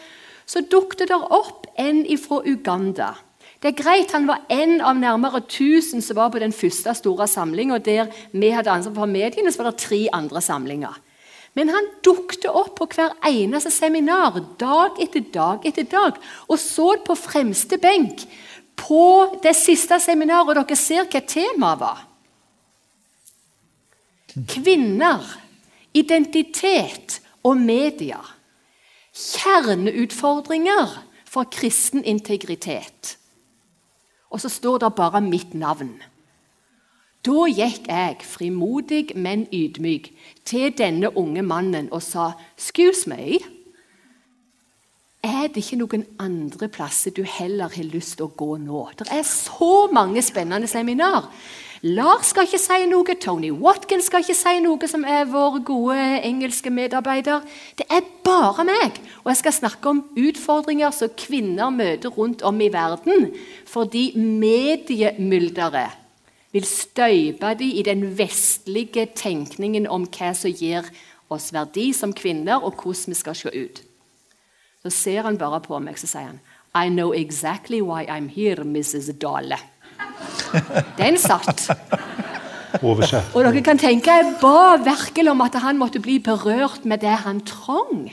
så dukket det opp en fra Uganda. Det er greit, Han var en av nærmere 1000 som var på den første store samlinga. Der vi hadde ansvar for mediene, så var det tre andre samlinger. Men han dukte opp på hver eneste seminar dag etter dag etter dag og så på fremste benk på det siste seminaret, og dere ser hva temaet var. Kvinner, identitet og media. Kjerneutfordringer for kristen integritet. Og så står det bare mitt navn. Da gikk jeg, frimodig, men ydmyk, til denne unge mannen og sa, 'Excuse me, er det ikke noen andre plasser du heller har lyst til å gå nå?' Det er så mange spennende seminar. Lars skal ikke si noe, Tony Watkins skal ikke si noe, som er vår gode engelske medarbeider. Det er bare meg. Og jeg skal snakke om utfordringer som kvinner møter rundt om i verden fordi mediemylderet vil støype de i den vestlige tenkningen om hva som gir oss verdi som kvinner, og hvordan vi skal se ut. Så ser han bare på meg så sier han, I know exactly why I'm here, Mrs. Dale. Den satt. Oversett. Og dere kan tenke, Jeg ba virkelig om at han måtte bli berørt med det han trong.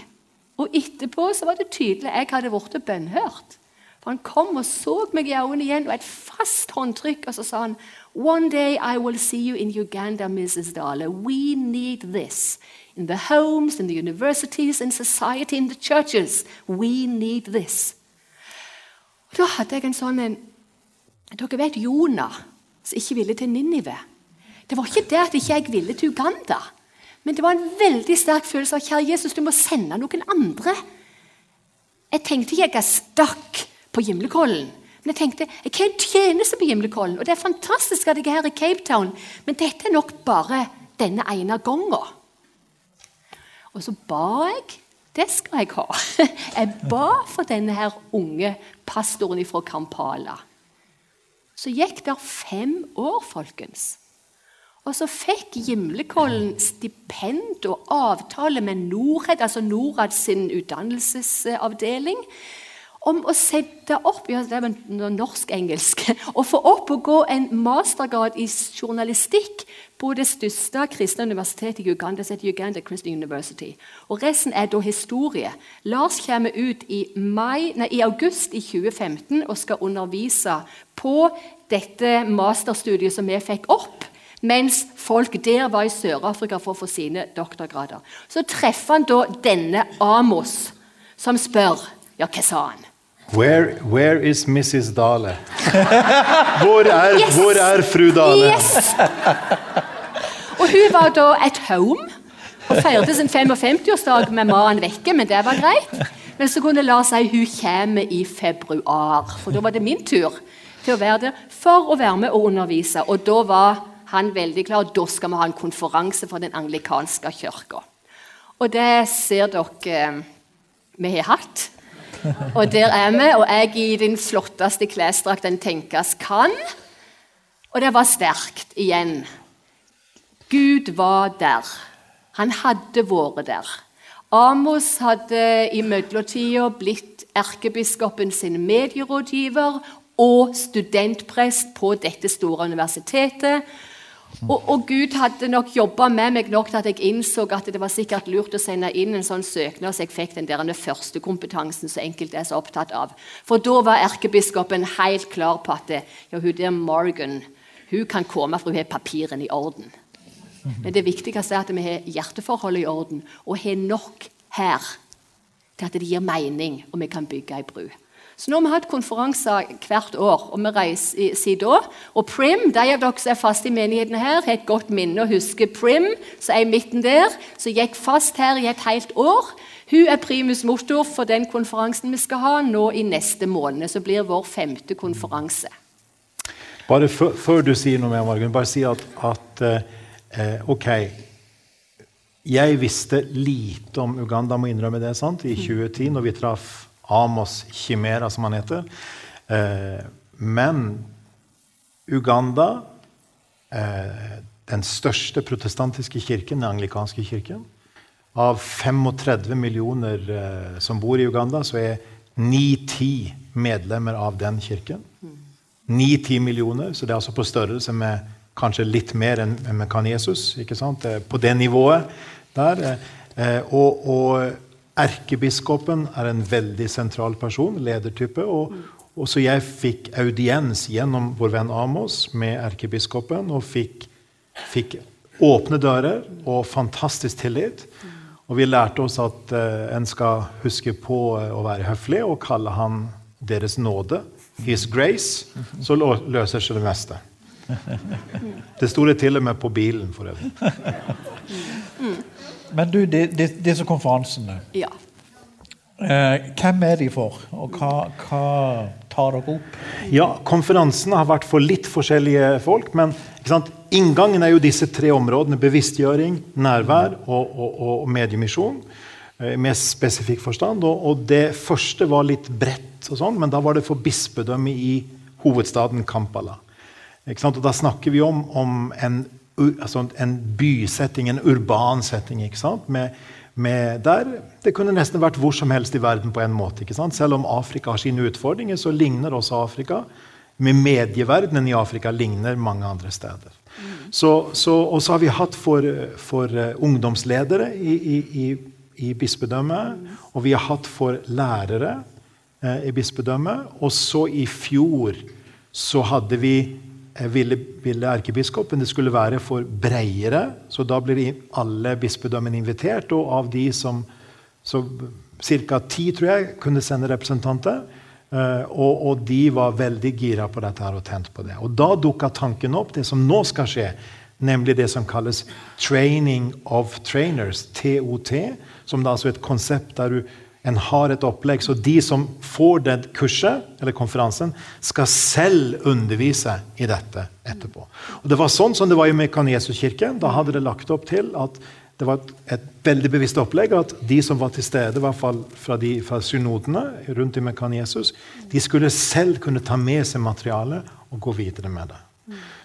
Og etterpå så var det tydelig jeg hadde blitt bønnhørt. For Han kom og så meg i øynene igjen, og et fast håndtrykk. Og så sa han One day I will see you in Uganda, Mrs. Dale. We need this. In the homes, in the universities, in society, in the churches. We need this. Da hadde jeg en sånn en Dere vet Jonah, som ikke ville til Ninive. Det var ikke det at ikke jeg ville til Uganda. Men det var en veldig sterk følelse av kjære Jesus, du må sende noen andre. Jeg tenkte ikke jeg stakk på Gimlekollen. Men jeg tenkte jeg kan tjene seg på Gimlekollen, og det er fantastisk at jeg er her i Cape Town, men dette er nok bare denne ene gangen. Og så ba jeg. Det skal jeg ha. Jeg ba for denne her unge pastoren fra Kampala. Så gikk det fem år, folkens. Og så fikk Gimlekollen stipend og avtale med Norad, altså Norad sin utdannelsesavdeling, om å sette opp ja, det var norsk-engelsk, å få opp og gå en mastergrad i journalistikk på det største kristne universitetet i Uganda, som heter Uganda Christian University. Og Resten er da historie. Lars kommer ut i, mai, nei, i august i 2015 og skal undervise på dette masterstudiet som vi fikk opp mens folk der var i Sør-Afrika for å få sine doktorgrader. Så treffer han da denne Amos, som spør Ja, hva sa han? Where, where is Mrs. Dale? Hvor er, Yes! hvor er fru Dale? Yes! Og hun var da at home og feirte sin 55-årsdag med mannen vekke, men det var greit. Men så kunne Lars si hun kommer i februar, for da var det min tur til å være der for å være med og undervise. Og da var han veldig klar. Da skal vi ha en konferanse for den anglikanske kirka. Og det ser dere eh, vi har hatt. Og der er vi, og jeg i den flotteste klesdrakt en tenkes kan. Og det var sterkt igjen. Gud var der. Han hadde vært der. Amos hadde i mellomtida blitt erkebiskopen sin medierådgiver og studentprest på dette store universitetet. Og, og Gud hadde nok jobba med meg nok til at jeg innså at det var sikkert lurt å sende inn en sånn søknad, så jeg fikk den der første kompetansen som enkelte er så opptatt av. For da var erkebiskopen helt klar på at ja, hun der Morgan hun kan komme, for hun har papirene i orden. Men det viktigste er at vi har hjerteforholdet i orden, og har nok her til at det gir mening, og vi kan bygge ei bru. Så nå har vi hatt konferanser hvert år, og vi reiser siden da. Og Prim, de av dere som er faste i menigheten her, har et godt minne og husker Prim, som er i midten der, som gikk fast her i et helt år. Hun er primus motor for den konferansen vi skal ha nå i neste måned, som blir vår femte konferanse. Bare før du sier noe mer, Margunn, bare si at, at eh, ok Jeg visste lite om Uganda, må innrømme det, sant? i 2010, når vi traff Amos Chimera, som han heter. Eh, men Uganda, eh, den største protestantiske kirken, den anglikanske kirken Av 35 millioner eh, som bor i Uganda, så er 9-10 medlemmer av den kirken. 9-10 millioner, så det er altså på størrelse med kanskje litt mer enn med kan Jesus. ikke sant? På det nivået der. Og, og erkebiskopen er en veldig sentral person, ledertype. Og, og så jeg fikk audiens gjennom vår venn Amos med erkebiskopen og fikk, fikk åpne dører og fantastisk tillit. Og vi lærte oss at uh, en skal huske på eh, å være høflig og kalle han Deres nåde. His grace, så løser seg det meste. Det sto det til og med på bilen, for øvrig. Men du, de, de, disse konferansene, Ja. eh, hvem er de for? Og hva, hva tar dere opp? Ja, konferansene har vært for litt forskjellige folk, men ikke sant? inngangen er jo disse tre områdene. Bevisstgjøring, nærvær og, og, og mediemisjon. eh, I mer spesifikk forstand. Og, og det første var litt bredt, og sånn, men da var det for bispedømmet i hovedstaden Kampala. Ikke sant? Og da snakker vi om, om en, altså en bysetting, en urban setting. ikke sant? Med, med der, Det kunne nesten vært hvor som helst i verden på en måte. ikke sant? Selv om Afrika har sine utfordringer, så ligner også Afrika. Med medieverdenen i Afrika ligner mange andre steder. Mm. så, og så har vi hatt for, for eh, ungdomsledere i, i, i, i bispedømmet. Og vi har hatt for lærere eh, i bispedømmet. Og så i fjor så hadde vi ville, ville erkebiskopen det skulle være for breiere, Så da blir alle bispedømmene invitert, og av de som så Ca. ti, tror jeg, kunne sende representanter. Eh, og, og de var veldig gira på dette her og tent på det. Og da dukka tanken opp, det som nå skal skje, nemlig det som kalles Training of Trainers, TOT. Som da altså et konsept der du, en har et opplegg, så de som får det kurset, eller konferansen, skal selv undervise i dette etterpå. Og Det var sånn som det var i Mekanesuskirken. Da hadde det lagt opp til at det var et, et veldig bevisst opplegg at de som var til stede, i hvert fall fra, de, fra synodene rundt i Mekanesus, de skulle selv kunne ta med seg materialet og gå videre med det.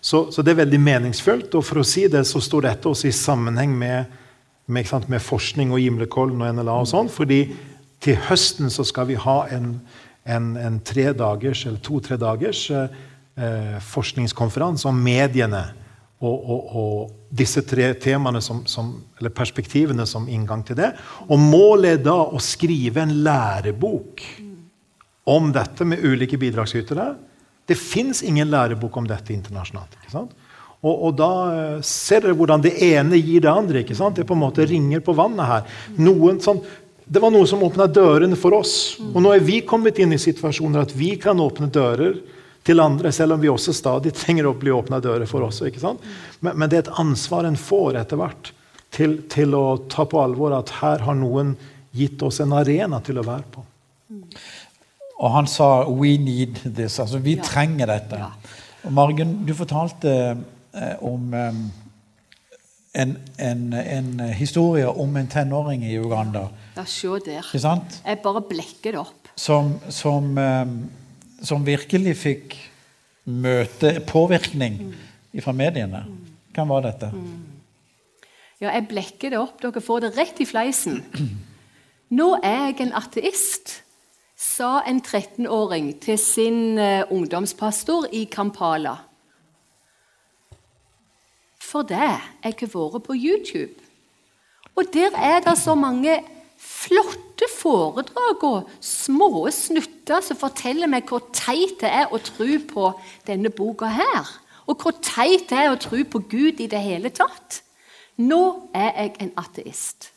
Så, så det er veldig meningsfullt. Og for å si det, så står dette også i sammenheng med, med, sant, med forskning og Gimlekollen og NLA og sånn. fordi til høsten så skal vi ha en, en, en tredagers eller to-tre dagers eh, eh, forskningskonferanse om mediene. Og, og, og disse tre temaene som, som, eller perspektivene som inngang til det. Og målet er da å skrive en lærebok om dette med ulike bidragsytere. Det fins ingen lærebok om dette internasjonalt. ikke sant? Og, og da eh, ser dere hvordan det ene gir det andre. ikke sant? Det på en måte ringer på vannet her. Noen sånn, det var noe som åpna dørene for oss. Og nå er vi kommet inn i situasjoner at vi kan åpne dører til andre, selv om vi også stadig trenger å bli åpna dører for oss. ikke sant? Men, men det er et ansvar en får etter hvert til, til å ta på alvor at her har noen gitt oss en arena til å være på. Og han sa 'we need this'. Altså, vi Ja. trenger dette. Ja. Og Margen, du fortalte eh, om eh, en, en, en historie om en tenåring i Uganda. Ja, se der. Ikke sant? Jeg bare blekker det opp. Som, som, eh, som virkelig fikk møte påvirkning fra mediene. Hvem var dette? Ja, jeg blekker det opp. Dere får det rett i fleisen. Nå er jeg en ateist, sa en 13-åring til sin eh, ungdomspastor i Kampala. For det jeg har vært på YouTube. Og der er det så mange flotte foredrag og små snutter som forteller meg hvor teit det er å tro på denne boka her. Og hvor teit det er å tro på Gud i det hele tatt. Nå er jeg en ateist.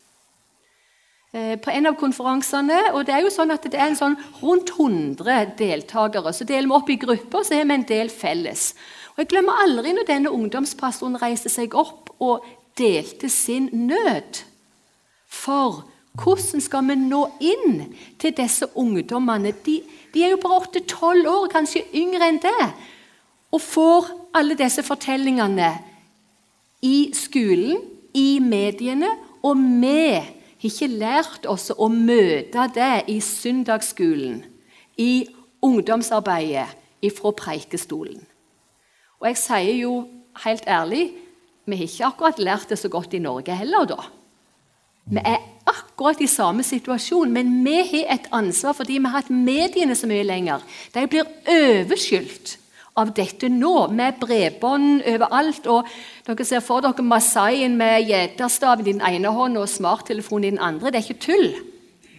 Eh, På en av konferansene, og det er jo sånn at det er en sånn rundt 100 deltakere, så deler vi opp i grupper, så har vi en del felles. Og Jeg glemmer aldri når denne ungdomspastoren reiste seg opp og delte sin nød. For hvordan skal vi nå inn til disse ungdommene? De, de er jo bare 8-12 år, kanskje yngre enn det. Og får alle disse fortellingene i skolen, i mediene, og vi har ikke lært oss å møte det i søndagsskolen, i ungdomsarbeidet fra preikestolen. Og jeg sier jo helt ærlig vi har ikke akkurat lært det så godt i Norge heller, da. Vi er akkurat i samme situasjon, men vi har et ansvar fordi vi har hatt mediene så mye lenger. De blir overskyldt av dette nå, med bredbånd overalt. Og dere ser for dere Masaien med gjeterstaven i den ene hånden og smarttelefonen i den andre. Det er ikke tull.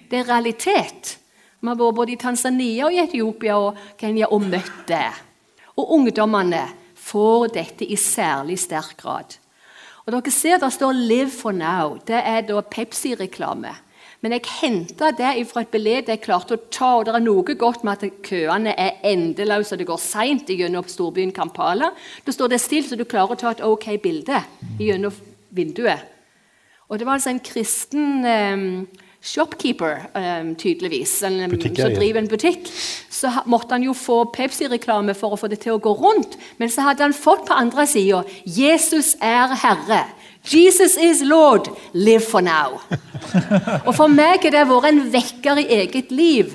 Det er realitet. Vi har vært både i Tanzania og i Etiopia og Kenya og møtt det. Og ungdommene får dette i særlig sterk grad. Og dere ser Det står 'Live for now'. Det er da Pepsi-reklame. Men jeg henta det fra et bilde jeg klarte å ta. Og det er noe godt med at køene er endeløse og det går seint gjennom storbyen Kampala. Da står det stilt, så du klarer å ta et ok bilde gjennom vinduet. Og det var altså en kristen um, shopkeeper, um, tydeligvis, um, som driver en butikk. Så måtte han jo få Pepsi-reklame for å få det til å gå rundt. Men så hadde han fått på andre sida 'Jesus er Herre'. Jesus is Lord, live for now. Og For meg har det vært en vekker i eget liv.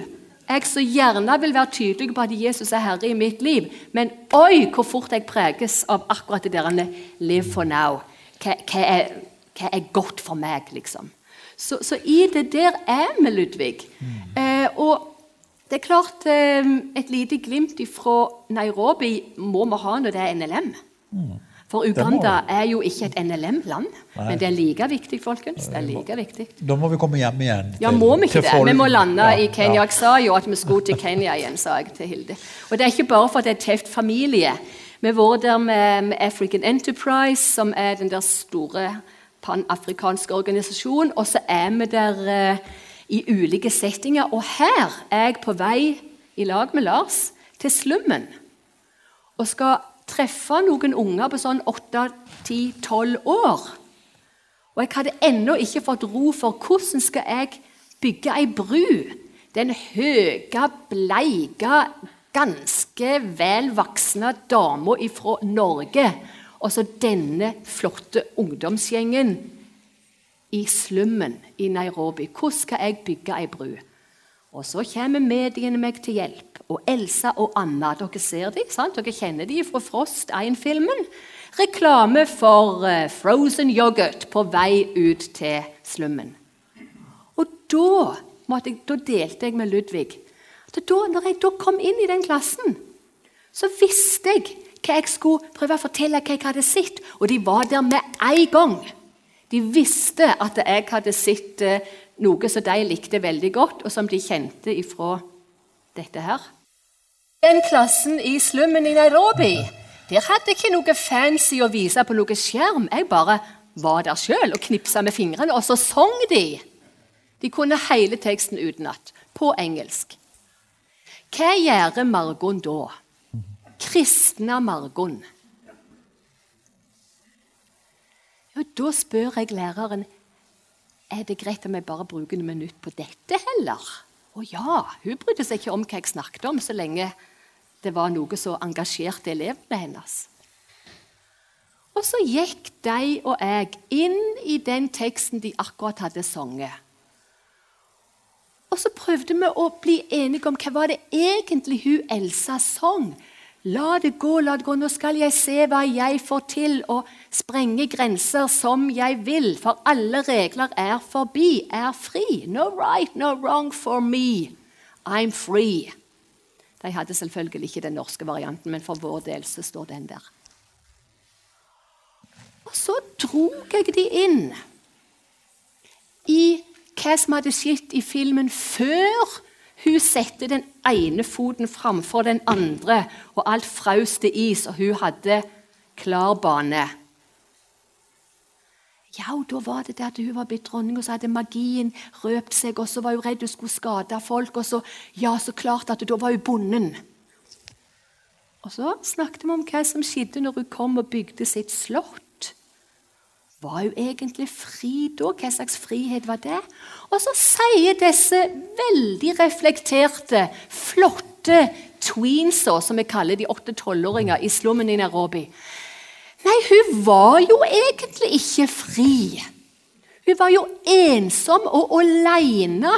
Jeg så gjerne vil være tydelig på at Jesus er herre i mitt liv, men oi, hvor fort jeg preges av akkurat det der 'live for now'. Hva, hva, er, hva, er, godt for meg, liksom? Så, så, i det der er vi, Ludvig. Mm. Eh, og det er klart eh, Et lite glimt fra Nairobi må vi ha når det er NLM. Mm. For Uganda er jo ikke et NLM-land, men det er like viktig, folkens. Det er like viktig. Da må vi komme hjem igjen. Til, ja, må vi ikke det? Vi må lande ja, i Kenya. Jeg sa jo at vi skulle til Kenya igjen, sa jeg til Hilde. Og det er ikke bare for at det er teft familie. Vi har vært der med, African Enterprise, som er den der store panafrikanske organisasjon. Og så er vi der eh, i ulike settinger. Og her er jeg på vei i lag med Lars til slummen. Og skal treffe noen unger på sånn 8-10-12 år. Og jeg hadde ennå ikke fått ro for hvordan skal jeg bygge ei bru. Den høye, bleike, ganske vel voksne dama fra Norge. Og så denne flotte ungdomsgjengen i slummen i Nairobi. Hvordan skal jeg bygge ei bru? Og så kommer mediene meg til hjelp og Elsa og Anna. Dere ser dem, sant? Dere kjenner dem fra Frost 1-filmen. Reklame for uh, frozen yoghurt på vei ut til slummen. Og da, jeg, da delte jeg med Ludvig da når jeg da kom inn i den klassen, så visste jeg hva jeg skulle prøve å fortelle hva jeg hadde sett. Og de var der med en gang. De visste at jeg hadde sett uh, noe som de likte veldig godt, og som de kjente ifra dette her. Den klassen i slummen i Nairobi der hadde ikke noe fancy å vise på noe skjerm. Jeg bare var der sjøl og knipsa med fingrene, og så sang de. De kunne hele teksten utenat, på engelsk. Hva gjør Margon da? Kristne Margon. Og da spør jeg læreren er det greit om jeg bare bruker noen minutt på dette heller. Å ja, hun brydde seg ikke om hva jeg snakket om, så lenge det var noe som engasjerte elevene hennes. Og så gikk de og jeg inn i den teksten de akkurat hadde sunget. Og så prøvde vi å bli enige om hva var det egentlig hun Elsa sang. La det gå, la det gå, nå skal jeg se hva jeg får til, og sprenge grenser som jeg vil, for alle regler er forbi, er fri. No right, no wrong for me. I'm free. De hadde selvfølgelig ikke den norske varianten, men for vår del så står den der. Og så drog jeg de inn i hva som hadde skjedd i filmen før hun setter den ene foten framfor den andre, og alt frauste til is, og hun hadde klar bane. Ja, og da var det det at hun var blitt dronning, og så hadde magien røpt seg, og så var hun redd hun skulle skade folk, og så ja, så klart at da var hun bonden. Og så snakket vi om hva som skjedde når hun kom og bygde sitt slott. Var hun egentlig fri da? Hva slags frihet var det? Og så sier disse veldig reflekterte, flotte tweensa, som vi kaller de åtte tolvåringer i slummen i Nairobi Nei, hun var jo egentlig ikke fri. Hun var jo ensom og aleine.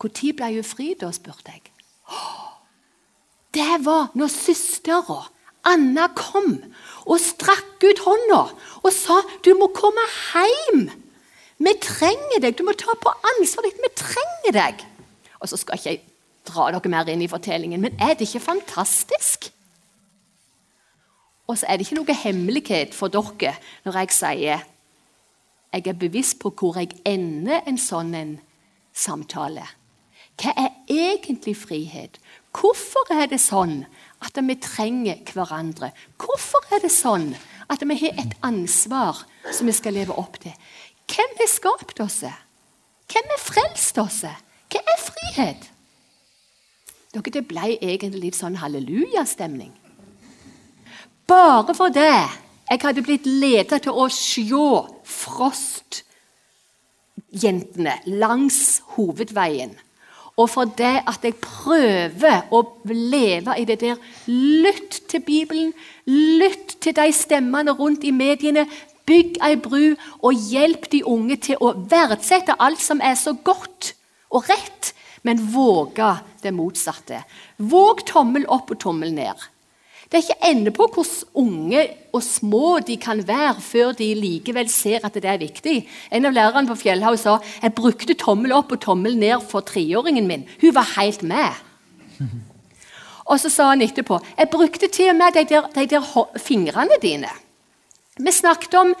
Når ble hun fri, da, spurte jeg. Det var når søstera Anna kom og strakk ut hånda og sa 'Du må komme hjem'. Vi trenger deg. Du må ta på ansvaret ditt. Vi trenger deg. Og så skal ikke jeg dra dere mer inn i fortellingen, men er det ikke fantastisk? Og så er det ikke noe hemmelighet for dere når jeg sier jeg er bevisst på hvor jeg ender en sånn en samtale. Hva er egentlig frihet? Hvorfor er det sånn at vi trenger hverandre? Hvorfor er det sånn at vi har et ansvar som vi skal leve opp til? Hvem har skapt oss? Hvem har frelst oss? Hva er frihet? Dere, Det ble egentlig litt sånn hallelujastemning. Bare for det jeg hadde blitt ledet til å se Frost-jentene langs hovedveien. Og for det at jeg prøver å leve i det der Lytt til Bibelen, lytt til de stemmene rundt i mediene. Bygg ei bru og hjelp de unge til å verdsette alt som er så godt og rett, men våge det motsatte. Våg tommel opp og tommel ned. Det er ikke ende på hvor unge og små de kan være før de likevel ser at det er viktig. En av lærerne på Fjellhaug sa jeg brukte tommel opp og tommel ned for treåringen min. Hun var helt med. Og så sa han etterpå jeg brukte til og med de der, de der fingrene dine. Vi snakket om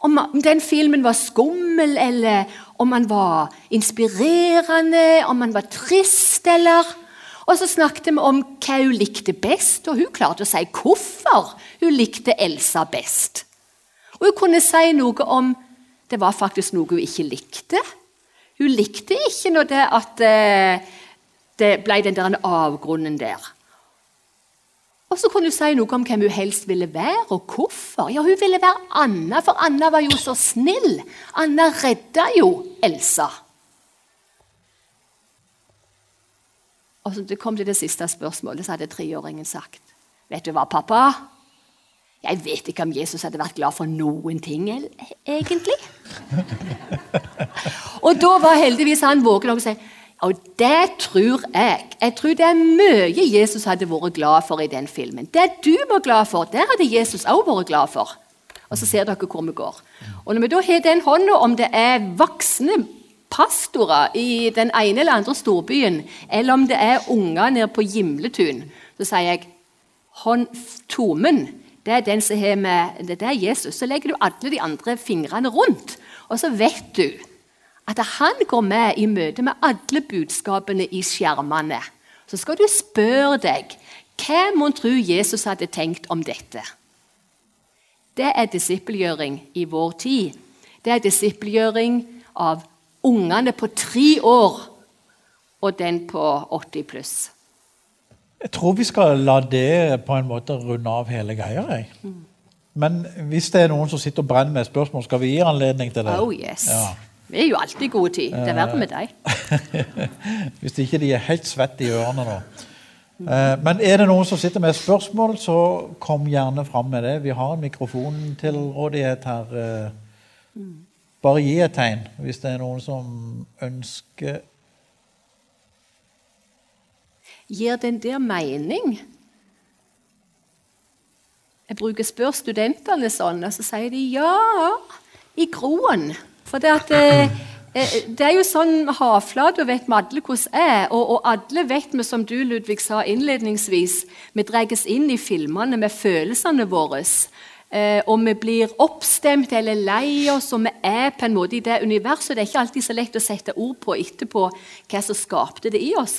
om den filmen var skummel, eller om han var inspirerende, om han var trist, eller og så snakket vi om hva hun likte best, og hun klarte å si hvorfor hun likte Elsa best. Og hun kunne si noe om det var faktisk noe hun ikke likte. Hun likte ikke når det at eh, det ble den der avgrunnen der. Og så kunne hun si noe om hvem hun helst ville være, og hvorfor. Ja, Hun ville være Anna, for Anna var jo så snill. Anna redda jo Elsa. Og så det kom til det siste spørsmålet, så hadde treåringen sagt Vet du hva, pappa? Jeg vet ikke om Jesus hadde vært glad for noen ting, egentlig. og da var heldigvis han våken og sa og det tror jeg. Jeg tror det er mye Jesus hadde vært glad for i den filmen. Det du var glad for, det hadde Jesus òg vært glad for. Og så ser dere hvor vi går. Og Når vi da har den hånda, om det er voksne pastorer i den ene eller andre storbyen, eller om det er unger nede på Gimletun, så sier jeg hånd tomen. Det er den som har med Det er Jesus. Så legger du alle de andre fingrene rundt, og så vet du at han går med i møte med alle budskapene i skjermene. Så skal du spørre deg hva mon tro Jesus hadde tenkt om dette? Det er disippelgjøring i vår tid. Det er disippelgjøring av ungene på tre år og den på 80 pluss. Jeg tror vi skal la det på en måte runde av hele greia. Mm. Men hvis det er noen som sitter og brenner med spørsmål, skal vi gi anledning til det? Oh yes. Ja. Vi er jo alltid gode tid. Det er verre med deg. hvis ikke de er helt svette i ørene nå. Eh, men er det noen som sitter med spørsmål, så kom gjerne fram med det. Vi har en mikrofon til rådighet her. Bare gi et tegn hvis det er noen som ønsker Gir den der mening? Jeg bruker spør studentene sånn, og så sier de ja, i groen. For det, at, eh, eh, det er jo sånn Havflata vet vi alle hvordan er, og, og, alle vet vi, som du Ludvig sa innledningsvis, vi dras inn i filmene med følelsene våre. Eh, og vi blir oppstemt eller lei oss, og vi er på en måte i det universet. Det er ikke alltid så lett å sette ord på etterpå hva som skapte det i oss.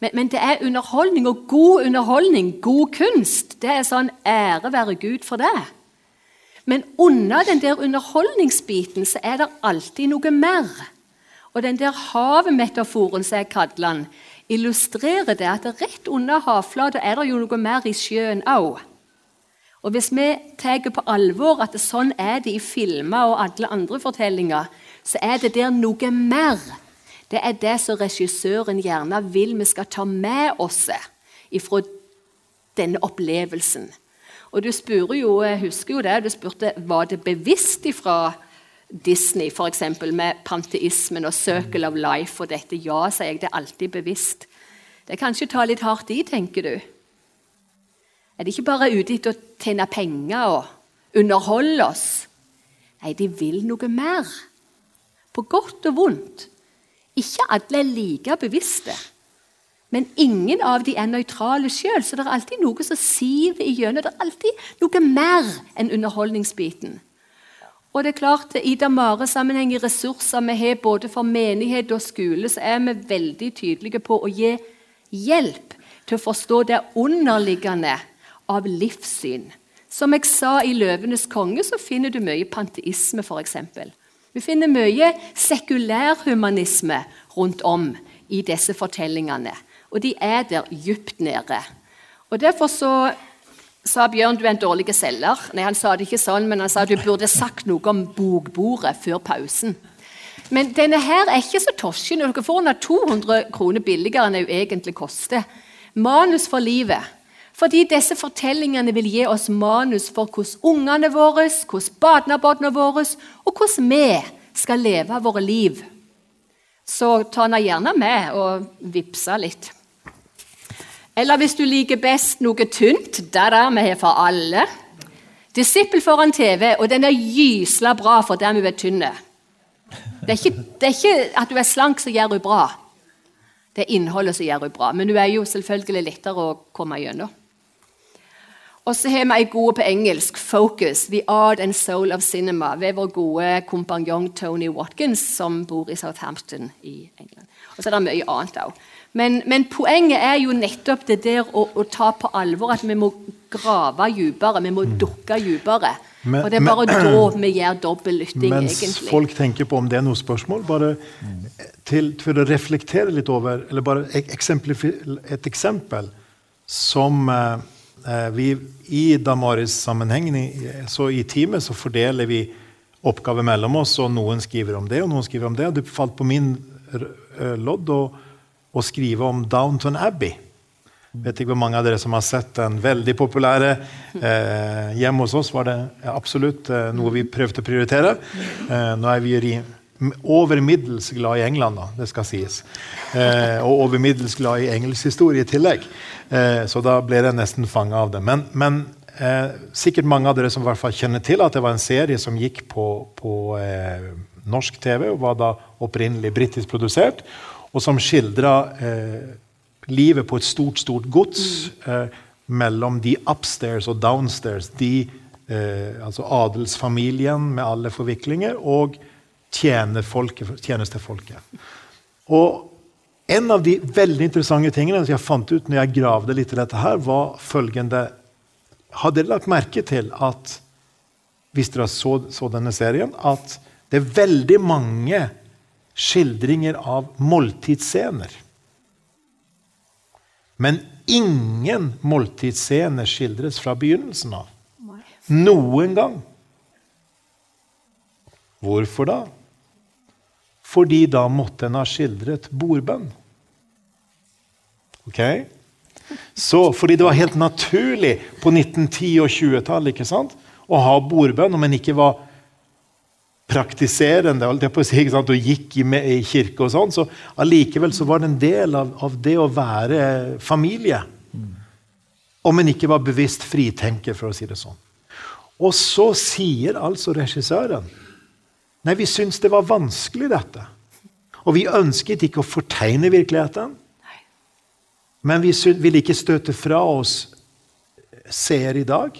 Men, men, det er underholdning, og god underholdning, god kunst. Det er sånn ære være Gud for det. Men under den der underholdningsbiten så er det alltid noe mer. Og den der havmetaforen som jeg kaller den, illustrerer det at rett under havflata er det jo noe mer i sjøen òg. Og Hvis vi tar på alvor at sånn er det i filmer og alle andre fortellinger, så er det der noe mer. Det er det som regissøren gjerne vil vi skal ta med oss ifra denne opplevelsen. Og du spør jo, jeg husker jo det, du spurte var det bevisst ifra Disney f.eks. med panteismen og 'Circle of Life' og dette. Ja, sier jeg, det er alltid bevisst. Det kanskje å ta litt hardt i, tenker du. Er de ikke bare ute etter å tjene penger og underholde oss? Nei, de vil noe mer. På godt og vondt. Ikke alle er like bevisste. Men ingen av de er nøytrale sjøl, så det er alltid noe som siver igjennom. Det er alltid noe mer enn underholdningsbiten. Og det er klart, I Damare-sammenheng, i ressurser vi har både for menighet og skole, så er vi veldig tydelige på å gi hjelp til å forstå det underliggende av livssyn. Som jeg sa i 'Løvenes konge', så finner du mye panteisme, f.eks. Vi finner mye sekulærhumanisme rundt om i disse fortellingene. Og de er der dypt nede. Og Derfor så sa Bjørn du er en dårlig selger. Nei, Han sa det ikke sånn, men han sa du burde sagt noe om bokbordet før pausen. Men denne her er ikke så torsken. Dere får den 200 kroner billigere enn den egentlig koster. Manus for livet. Fordi disse fortellingene vil gi oss manus for hvordan ungene våre, hvordan barnebarna våre og hvordan vi skal leve våre liv. Så ta den gjerne med og vippse litt. Eller hvis du liker best noe tynt, der er vi har for alle. Disippel foran TV, og den er gysla bra for der vi er tynne. Det er, ikke, det at du er slank som gjør henne bra. Det er innholdet som gjør henne bra. Men hun er jo selvfølgelig lettere å komme gjennom. Og så har vi ei god på engelsk, 'Focus The Art and Soul of Cinema', ved vår gode kompanjong Tony Watkins, som bor i Southampton i England. Og så er det mye annet òg. Men, men, poenget er jo nettopp det der å, å, ta på alvor at vi må grave dypere, vi må mm. dukke dypere. Men, og det er bare men, da vi gjør dobbel lytting, mens egentlig. folk tenker på om det er noe spørsmål, bare til, for å reflektere litt over Eller bare et eksempel som eh, vi i Damaris sammenheng så i teamet, så fordeler vi oppgaver mellom oss, og noen skriver om det, og noen skriver om det. og Det falt på min lodd å, å skrive om Downton Abbey. Vet ikke hvor mange av dere som har sett den veldig populære. Eh, hjemme hos oss var det absolutt eh, noe vi prøvde å prioritere. Eh, nå er vi over middels glad i England, da, det skal sies. Eh, og over middels glad i engelsk historie i tillegg. Eh, så da ble det nesten fanga av det. Men, men eh, sikkert mange av dere som i hvert fall kjenner til at det var en serie som gikk på, på norsk TV, og var da opprinnelig britisk produsert, og som skildra livet på et stort, stort gods eh, mellom de upstairs og downstairs. De, eh, altså adelsfamilien med alle forviklinger og tjenestefolket. Og en av de veldig interessante tingene som jeg fant ut når jeg gravde litt i dette, her, var følgende Har dere lagt merke til at hvis dere så, så denne serien, at det er veldig mange skildringer av måltidsscener? Men ingen måltidsscener skildres fra begynnelsen av. Noen gang. Hvorfor da? Fordi da måtte en ha skildret bordbønn. Ok? Så, fordi det var helt naturlig på 1910- og 20-tallet å ha bordbønn om en ikke var praktiserende det på å si, og gikk i, i, kirke og sånn, så allikevel så var det en del av, av det å være familie. Om en ikke var bevisst fritenker, for å si det sånn. Og så sier altså regissøren Nei, vi syns det var vanskelig, dette. Og vi ønsket ikke å fortegne virkeligheten. Men vi ville ikke støte fra oss seere i dag.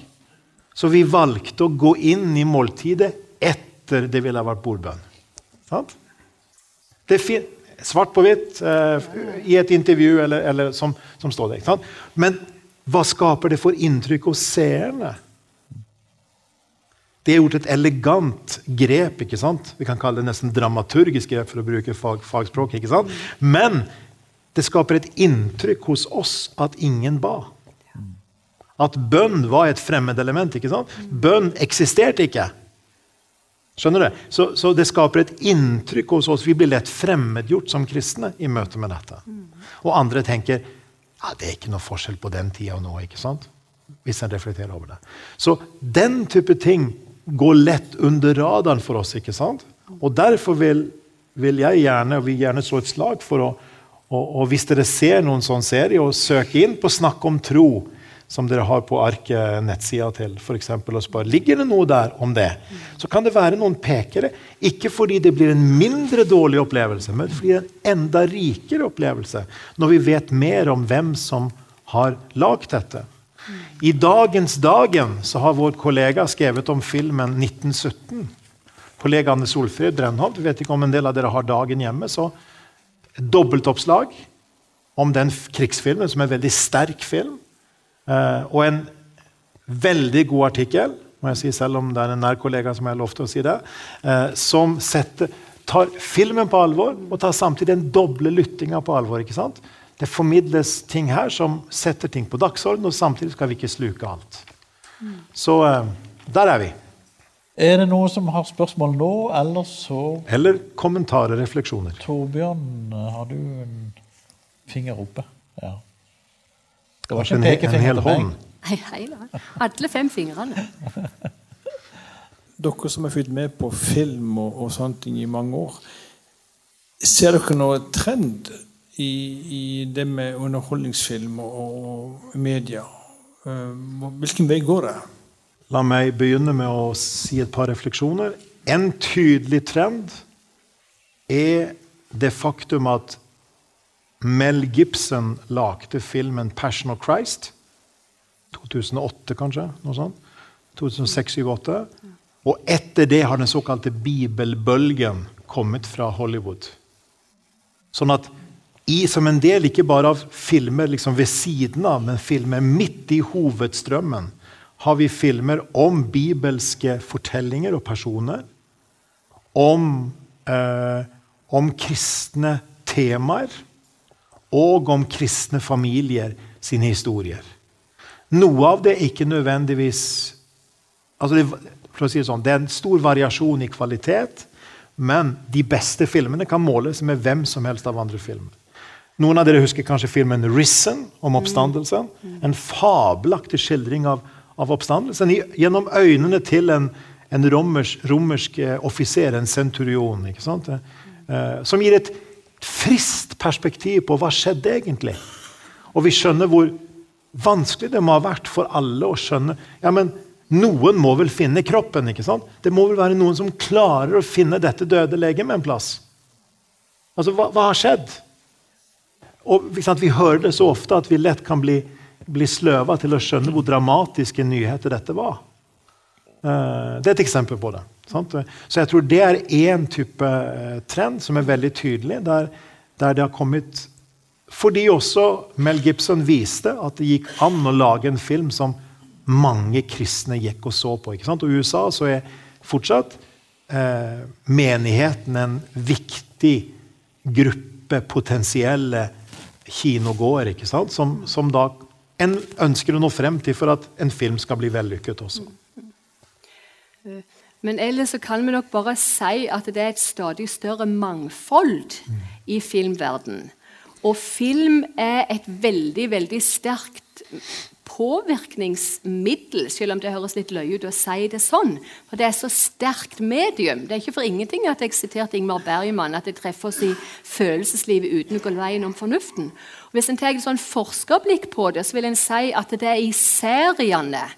Så vi valgte å gå inn i måltidet etter det ville ha vært bordbønn. Det er svart på hvitt eh, i et intervju eller, eller som, som, står der. Men hva skaper det for inntrykk hos seerne? Det er gjort et elegant grep. ikke sant? Vi kan kalle det nesten dramaturgisk grep for å bruke fag, fagspråk. ikke sant? Men det skaper et inntrykk hos oss at ingen ba. At bønn var et fremmedelement. ikke sant? Bønn eksisterte ikke. Skjønner du? Så, så, det skaper et inntrykk hos oss. Vi blir lett fremmedgjort som kristne i møte med dette. Og andre tenker ja, det er ikke noe forskjell på den tida og nå. ikke sant? Hvis en reflekterer over det. Så den type ting går lett under radaren for oss. ikke sant? Og derfor vil, vil jeg gjerne og vi gjerne slå et slag for å og, og Hvis dere ser noen sånn serie, og søker inn på Snakk om tro som dere har på arket nettsida til, f.eks. og spør ligger det noe der om det, så kan det være noen pekere. Ikke fordi det blir en mindre dårlig opplevelse, men fordi det er en enda rikere opplevelse når vi vet mer om hvem som har lagd dette. I dagens Dagen så har vår kollega skrevet om filmen 1917. Kollega Anne Solfrid Brennholt, vet ikke om en del av dere har Dagen hjemme. så Dobbeltoppslag om den krigsfilmen, som er en veldig sterk film. Uh, og en veldig god artikkel må jeg si, selv om det er en nær kollega som jeg har lov til å si det, eh, som setter, tar filmen på alvor og tar samtidig den doble lyttinga på alvor. ikke sant? Det formidles ting her som setter ting på dagsorden, og samtidig skal vi ikke sluke alt. Så eh, der er vi. Er det noen som har spørsmål nå, eller så Eller kommentarer, refleksjoner. Torbjørn, har du en finger oppe? Ja. Det var ikke en, en pekefinger hel til meg. Hei, hei da. Alle fem fingrene. Dere som har fulgt med på film og, og sånne ting i mange år, ser dere noen trend i, i det med underholdningsfilm og, og media? Eh, Hvilken vei går det? La meg begynne med å si et par refleksjoner. En tydelig trend er det faktum at Mel Gibson lagde filmen 'Passion of Christ'. 2008, kanskje? noe sånt. 2006-2008. Og etter det har den såkalte bibelbølgen kommet fra Hollywood. Sånn at i, som en del ikke bare av filmer liksom ved siden av, men filmer midt i hovedstrømmen, har vi filmer om bibelske fortellinger og personer. Om, eh, om kristne temaer. Og om kristne familier sine historier. Noe av det er ikke nødvendigvis altså det, for å si Det sånn, det er en stor variasjon i kvalitet, men de beste filmene kan måles med hvem som helst av andre filmer. Noen av dere husker kanskje filmen 'Risen' om oppstandelsen. En fabelaktig skildring av, av oppstandelsen gjennom øynene til en, en romersk, romersk eh, offiser, en centurion. Eh, som gir et friskt perspektiv på hva skjedde egentlig. Og vi skjønner hvor vanskelig det må ha vært for alle å skjønne ja, men noen må vel finne kroppen. ikke sant? Det må vel være noen som klarer å finne dette døde legemet en plass. Altså, hva, hva har skjedd? Og Vi hører det så ofte at vi lett kan bli, bli sløva til å skjønne hvor dramatiske nyheter dette var. Eh, det er et eksempel på det. Sant? Så jeg tror det er én type eh, trend som er veldig tydelig, der, der det har kommet Fordi også Mel Gibson viste at det gikk an å lage en film som mange kristne gikk og så på. Og I USA så er fortsatt eh, menigheten en viktig gruppe potensielle kinogåere? Som, som da en ønsker å nå frem til for at en film skal bli vellykket også. Men ellers så kan vi nok bare si at det er et stadig større mangfold i filmverdenen. Og film er et veldig, veldig sterkt påvirkningsmiddel, selv om det høres litt løye ut å si det sånn. For det er så sterkt medium. Det er ikke for ingenting at jeg siterte Ingmar Bergman, at det treffer oss i følelseslivet uten å gå veien om fornuften. Hvis en tar et sånn forskerblikk på det, så vil en si at det er i seriene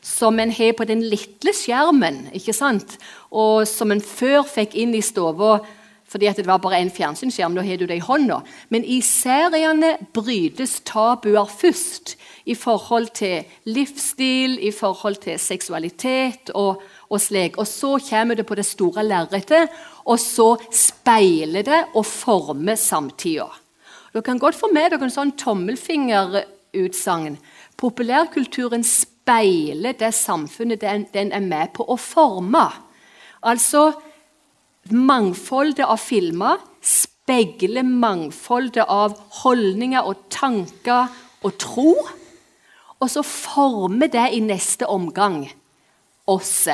som en har på den lille skjermen, ikke sant? og som en før fikk inn i stua fordi det var bare en fjernsynsskjerm. Da har du det i hånda. Men i seriene brytes tabuer først i forhold til livsstil, i forhold til seksualitet og, og slik. Og så kommer det på det store lerretet, og så speiler det og former samtida. Dere kan godt få med dere en sånn tommelfingerutsagn. Populærkulturen speiler det samfunnet den, den er med på å forme. Altså Mangfoldet av filmer speiler mangfoldet av holdninger og tanker og tro. Og så former det i neste omgang oss.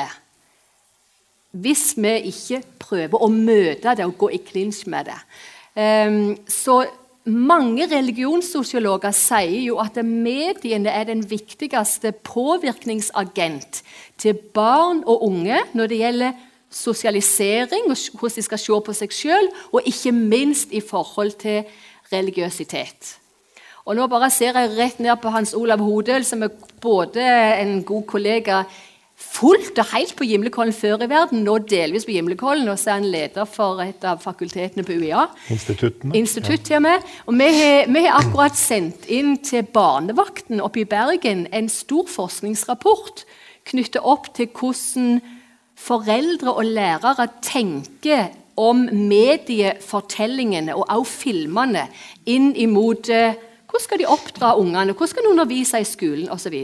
Hvis vi ikke prøver å møte det og gå i klinsj med det. Um, så mange religionssosiologer sier jo at mediene er den viktigste påvirkningsagent til barn og unge når det gjelder sosialisering, hvordan de skal se på seg sjøl, og ikke minst i forhold til religiøsitet. Og Nå bare ser jeg rett ned på Hans Olav Hodøl, som er både en god kollega fullt og helt på Gimlekollen før i verden, nå delvis på Gimlekollen, og så er han leder for et av fakultetene på UiA. Instituttene. Institutt ja. med. Og vi har, vi har akkurat sendt inn til Barnevakten oppe i Bergen en stor forskningsrapport knyttet opp til hvordan foreldre og lærere tenker om mediefortellingene og også filmene inn imot eh, hvordan skal de oppdra ungene, hvordan skal de undervise i skolen osv.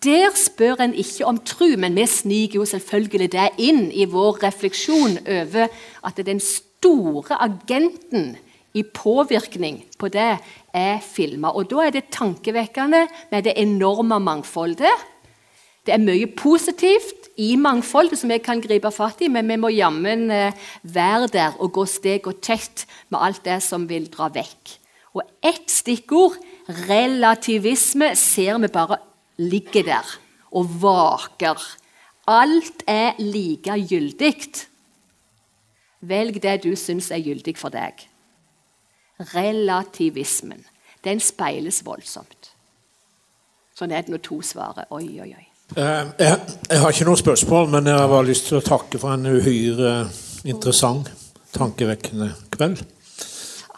Der spør en ikke om tru, men vi sniker jo selvfølgelig det inn i vår refleksjon over at den store agenten i påvirkning på det er filmer. Og da er det tankevekkende med det enorme mangfoldet. Det er mye positivt i mangfoldet som vi kan gripe fatt i, men vi må jammen eh, være der og gå steg og tett med alt det som vil dra vekk. Og ett stikkord, relativisme, ser vi bare ligger der og vaker. Alt er like gyldig. Velg det du syns er gyldig for deg. Relativismen. Den speiles voldsomt. Sånn er det når to svarer. Oi, oi, oi. Eh, jeg, jeg, har ikke noe spørsmål, men jeg har lyst til å takke for en uhyre interessant, tankevekkende kveld.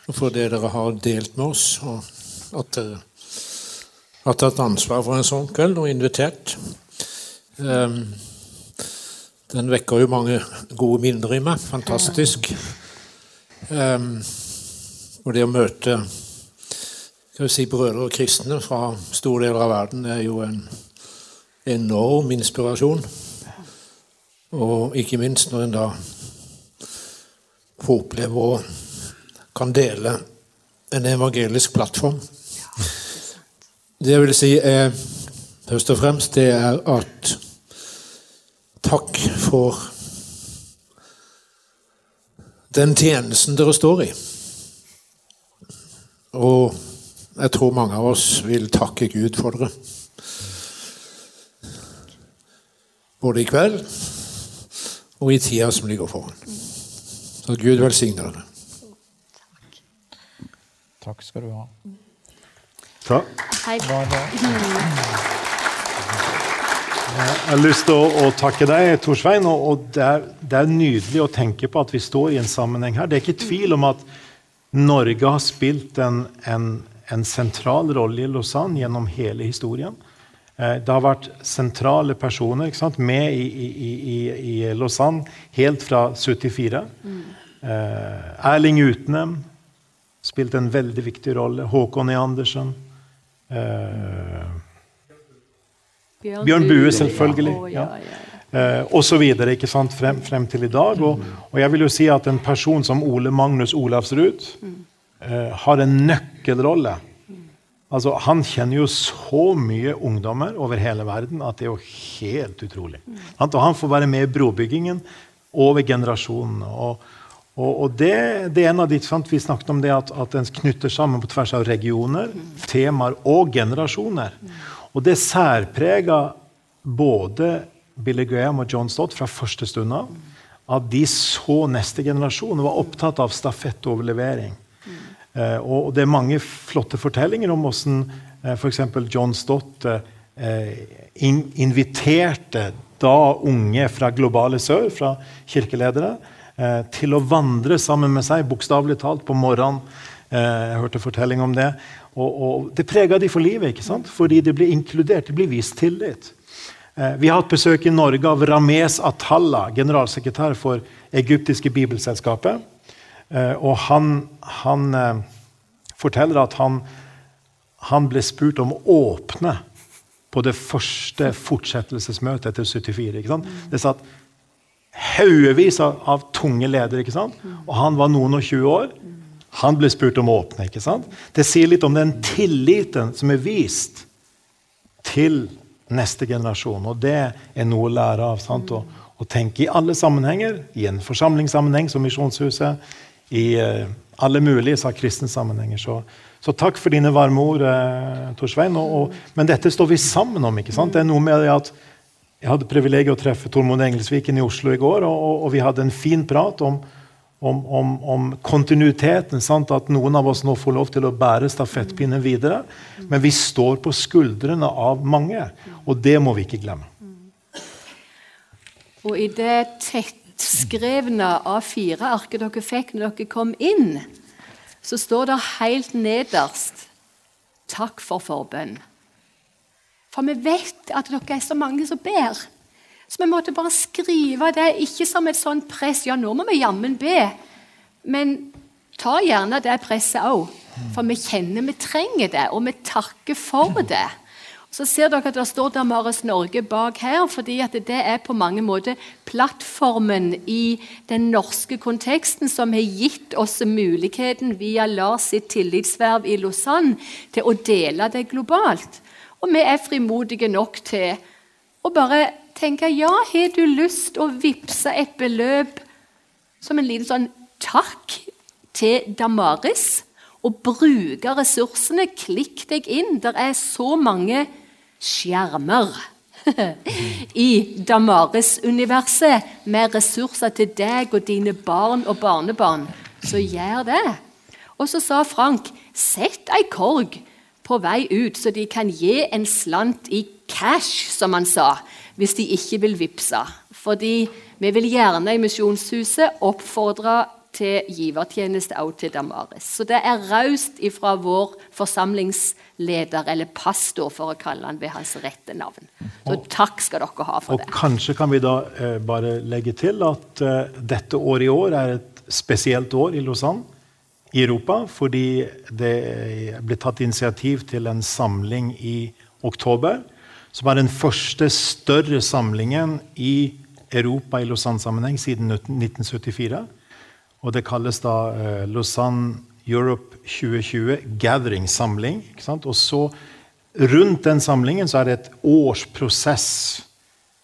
Og for det dere har delt med oss, og at dere har tatt ansvar for en sånn kveld og invitert. Um, den vekker jo mange gode minner i meg. Fantastisk. Um, og det å møte skal vi si, brødre og kristne fra store deler av verden er jo en enorm inspirasjon. Og ikke minst når en da får oppleve og kan dele en evangelisk plattform. Det jeg vil si, er først og fremst det er at takk for den tjenesten dere står i. Og jeg tror mange av oss vil takke Gud for dere. Både i kveld og i tida som ligger foran. Så Gud velsigne dere. Takk skal du ha. Takk. Hei. Jeg har lyst til å, å takke deg, Tor Svein. Og, og det, er, det, er, nydelig å tenke på at vi står i en sammenheng her. Det er ikke tvil om at Norge har spilt en, en, en sentral rolle i Lausanne gjennom hele historien. Eh, det har vært sentrale personer med i, i, i, i, Lausanne helt fra 74. Mm. Eh, Erling Utnem spilte en veldig viktig rolle. Håkon E. Andersen. Eh, Bjørn, Bjørn Bue, selvfølgelig. Ja. Eh, og så videre, ikke sant, frem, frem til i dag. Og, og, jeg vil jo si at en person som Ole Magnus Olavsrud eh, har en nøkkelrolle. Altså, Han kjenner jo så mye ungdommer over hele verden at det er jo helt utrolig. Og han får være med i brobyggingen over generasjonene. Og, og, og det, det, er en av de, sant, Vi snakket om det at, at den knytter sammen på tvers av regioner, temaer og generasjoner. Og det særprega både Billy Graham og John Stott fra første stund av. At de så neste generasjon og var opptatt av stafettoverlevering. Eh, og, og det er mange flotte fortellinger om hvordan eh, f.eks. John Stott eh, in, inviterte da unge fra globale sør, fra kirkeledere, til å vandre sammen med seg, bokstavelig talt, på morgenen. Eh, jeg hørte fortelling om det. Og, og Det prega de for livet, ikke sant? fordi de blir inkludert, de blir vist tillit. Eh, vi har hatt besøk i Norge av Rames Atalla, generalsekretær for egyptiske bibelselskapet. Og han, han forteller at han, han ble spurt om å åpne på det første fortsettelsesmøtet etter 74. Ikke sant? Det satt haugevis av, av, tunge ledere. ikke sant? Og han var noen og 20 år. Han ble spurt om å åpne. ikke sant? Det sier litt om den tilliten som er vist til neste generasjon. Og det er noe å lære av. sant? Å, og tenke i alle sammenhenger, i en forsamlingssammenheng som Misjonshuset, i uh, alle mulige sa kristne sammenhenger. Så, så, takk for dine varme ord, uh, Tor Svein. Og, og, men dette står vi sammen om. ikke sant? Det er noe med at jeg hadde privilegiet å treffe Tormod Engelsviken i Oslo i går, og, og vi hadde en fin prat om, om, om, om kontinuiteten. Sant? At noen av oss nå får lov til å bære stafettpinnen videre. Men vi står på skuldrene av mange, og det må vi ikke glemme. Og i det tettskrevne A4-arket dere fikk når dere kom inn, så står det helt nederst 'Takk for forbønn'. For vi vet at dere er så mange som ber. Så vi måtte bare skrive det, ikke som et sånt press. Ja, nå må vi jammen be. Men ta gjerne det presset òg. For vi kjenner vi trenger det, og vi takker for det. Så ser dere at det står Damaris Norge bak her, fordi det er på mange måter plattformen i den norske konteksten som har gitt oss muligheten via Lars sitt tillitsverv i Lausanne til å dele det globalt. Og vi er frimodige nok til å bare tenke ja, har du lyst å vippse et beløp som en liten sånn takk til Damaris? Og bruke ressursene. Klikk deg inn. Det er så mange skjermer i Damaris-universet med ressurser til deg og dine barn og barnebarn. Så gjør det. Og så sa Frank sett ei korg på vei ut, så de kan gi en slant i cash, som han sa, hvis de ikke vil vippse. Fordi vi vil gjerne i Misjonshuset oppfordre til givertjeneste også til Damaris. Så det er raust ifra vår forsamlingsleder, eller pastor, for å kalle han ved hans rette navn. Så takk skal dere ha for og Og det. kanskje kan vi da eh, bare legge til at eh, dette året i år er et spesielt år i Lausanne i Europa, fordi det ble tatt initiativ til en samling i oktober, som er den første større samlingen i Europa i Lausanne-sammenheng siden 1974. Og det kalles da eh, Lausanne Europe 2020 Gathering Samling. ikke sant? Og så rundt den samlingen så er det et års prosess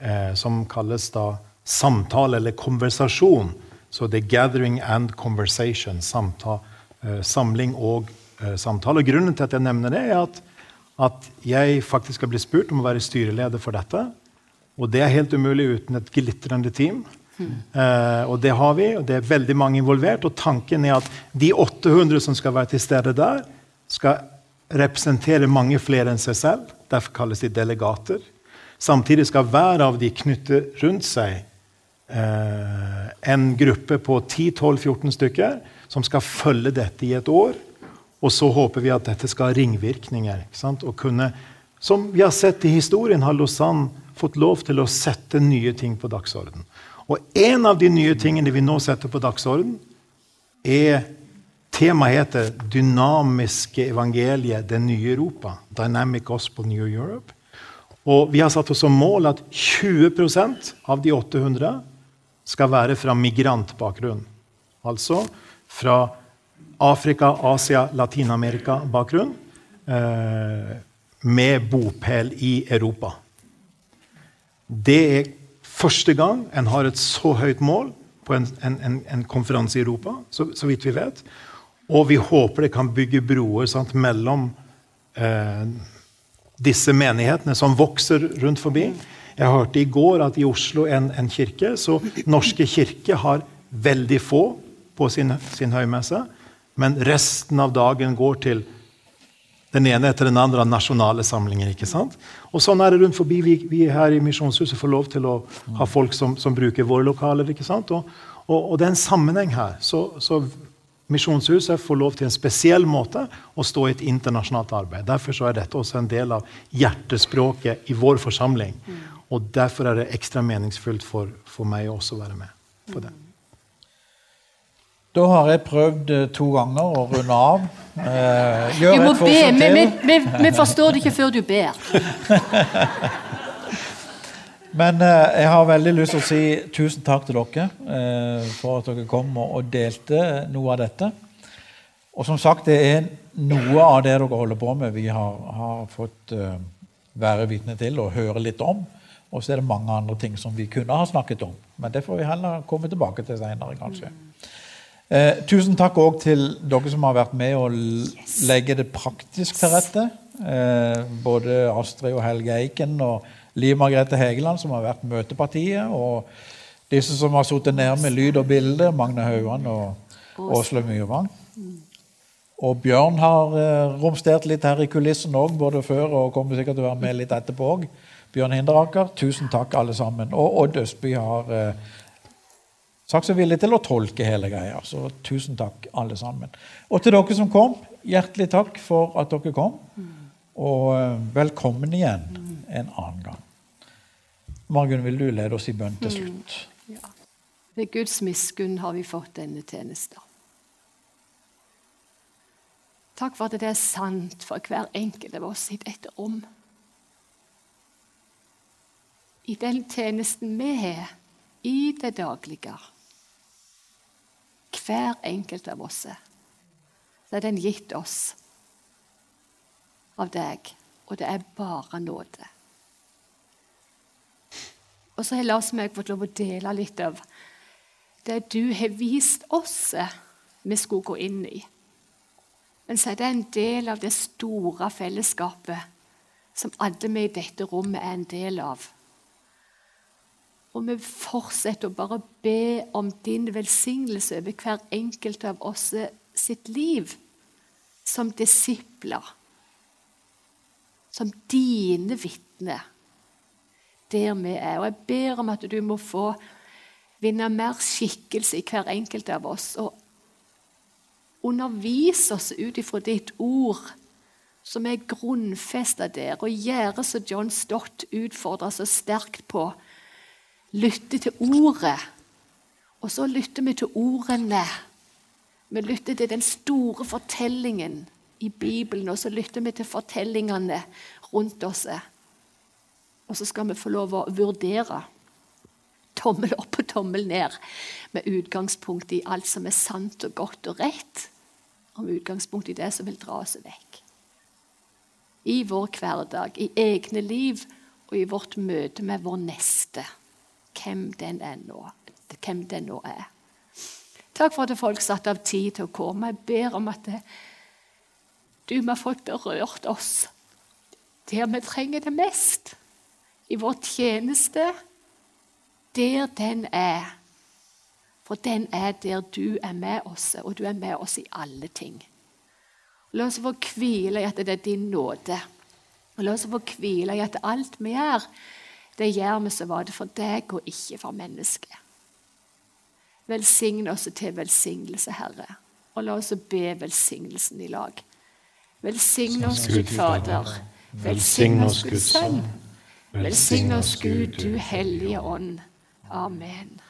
eh, som kalles da samtale eller konversasjon. Så det er gathering and conversation. Samta, eh, samling og eh, samtale. Og grunnen til at jeg nevner det, er at, at jeg faktisk har blitt spurt om å være styreleder for dette. Og det er helt umulig uten et glitrende team. Eh, og det har vi, og det er veldig mange involvert. Og tanken er at de 800 som skal være til stede der, skal representere mange flere enn seg selv. Derfor kalles de delegater. Samtidig skal hver av de knytte rundt seg eh, en gruppe på 10-12-14 stykker som skal følge dette i et år. Og så håper vi at dette skal ha ringvirkninger. ikke sant? Og kunne, som vi har sett i historien, har Lausanne fått lov til å sette nye ting på dagsorden. Og en av de nye tingene vi nå setter på dagsorden, er Temaet heter 'Dynamiske evangeliet det nye Europa'. Dynamic Gospel New Europe. Og vi har satt oss som mål at 20% av de 800 skal være fra migrantbakgrunn. Altså fra Afrika, Asia, Latin-Amerika-bakgrunn. Eh, med bopel i Europa. Det er første gang en har et så høyt mål på en, en, en, konferanse i Europa, så, så, vidt vi vet. Og vi håper det kan bygge broer sant, mellom eh, disse menighetene som vokser rundt forbi. Jeg hørte i går at i Oslo, en, en kirke, så Norske kirke har veldig få på sin, sin høymesse, men resten av dagen går til den ene etter den andre av nasjonale samlinger. ikke sant? Og sånn er det rundt forbi. Vi, vi her i Misjonshuset får lov til å ha folk som, som bruker våre lokaler. ikke sant? Og, og, og det er en sammenheng her. Så, så Misjonshuset får lov til en spesiell måte å stå i et internasjonalt arbeid. Derfor er dette også en del av hjertespråket i vår forsamling. Og derfor er det ekstra meningsfullt for, for meg å være med på det. Da har jeg prøvd eh, to ganger å runde av. Eh, gjør Du må et be. forsøk Vi, til. vi, vi, vi forstår det ikke før du ber. Men eh, jeg har veldig lyst til å si tusen takk til dere eh, for at dere kom og, og delte noe av dette. Og som sagt, det er noe av det dere holder på med, vi har, har fått eh, være vitne til og høre litt om. Og så er det mange andre ting som vi kunne ha snakket om. Men det får vi heller komme tilbake til senere, kanskje. Eh, tusen takk òg til dere som har vært med å legge det praktisk til rette. Eh, både Astrid og Helge Eiken og Liv Margrethe Hegeland, som har vært møtepartiet. Og disse som har sittet med lyd og bilde, Magne Hauan og Åsle Myrvang. Og Bjørn har eh, romstert litt her i kulissen òg, både før og kommer sikkert til å være med litt etterpå òg. Bjørn Hinderaker, tusen takk, alle sammen. Og Odd Østby har eh, sagt seg villig til å tolke hele greia. Så tusen takk, alle sammen. Og til dere som kom, hjertelig takk for at dere kom. Og eh, velkommen igjen en annen gang. Margunn, vil du lede oss i bønn til slutt? Ved Guds miskunn har vi fått denne tjenesten. Takk for at det er sant for hver enkelt av oss i dette rom. I den tjenesten vi har i det daglige. Hver enkelt av oss. Så er den gitt oss av deg, og det er bare nåde. Og så har Lars meg fått lov å dele litt av det du har vist oss vi skulle gå inn i. Men så er det en del av det store fellesskapet som alle vi i dette rommet er en del av. Og vi fortsetter å bare be om din velsignelse over hver enkelt av oss sitt liv som disipler. Som dine vitner der vi er. Og jeg ber om at du må få vinne mer skikkelse i hver enkelt av oss. Og undervise oss ut ifra ditt ord, som er grunnfesta der. Og gjøre som John Stott utfordrer så sterkt på. Lytte til ordet. Og så lytter vi til ordene. Vi lytter til den store fortellingen i Bibelen, og så lytter vi til fortellingene rundt oss. Og så skal vi få lov å vurdere tommel opp og tommel ned med utgangspunkt i alt som er sant og godt og rett, og med utgangspunkt i det som vil dra oss vekk. I vår hverdag, i egne liv og i vårt møte med vår neste, hvem den er nå. Hvem den nå er. Takk for at folk satte av tid til å komme. Jeg ber om at det, du må ha fått berørt oss der vi trenger det mest i vår tjeneste, der den er. For den er der du er med oss, og du er med oss i alle ting. La oss få hvile i at det er din nåde. Og la oss få hvile i at alt vi gjør, det gjør vi så var det for deg og ikke for mennesket. Velsign oss til velsignelse, Herre, og la oss be velsignelsen i lag. Velsign oss, Gud Fader. Velsign oss, Guds Sønn. Velsign oss, Gud, du hellige ånd. Amen.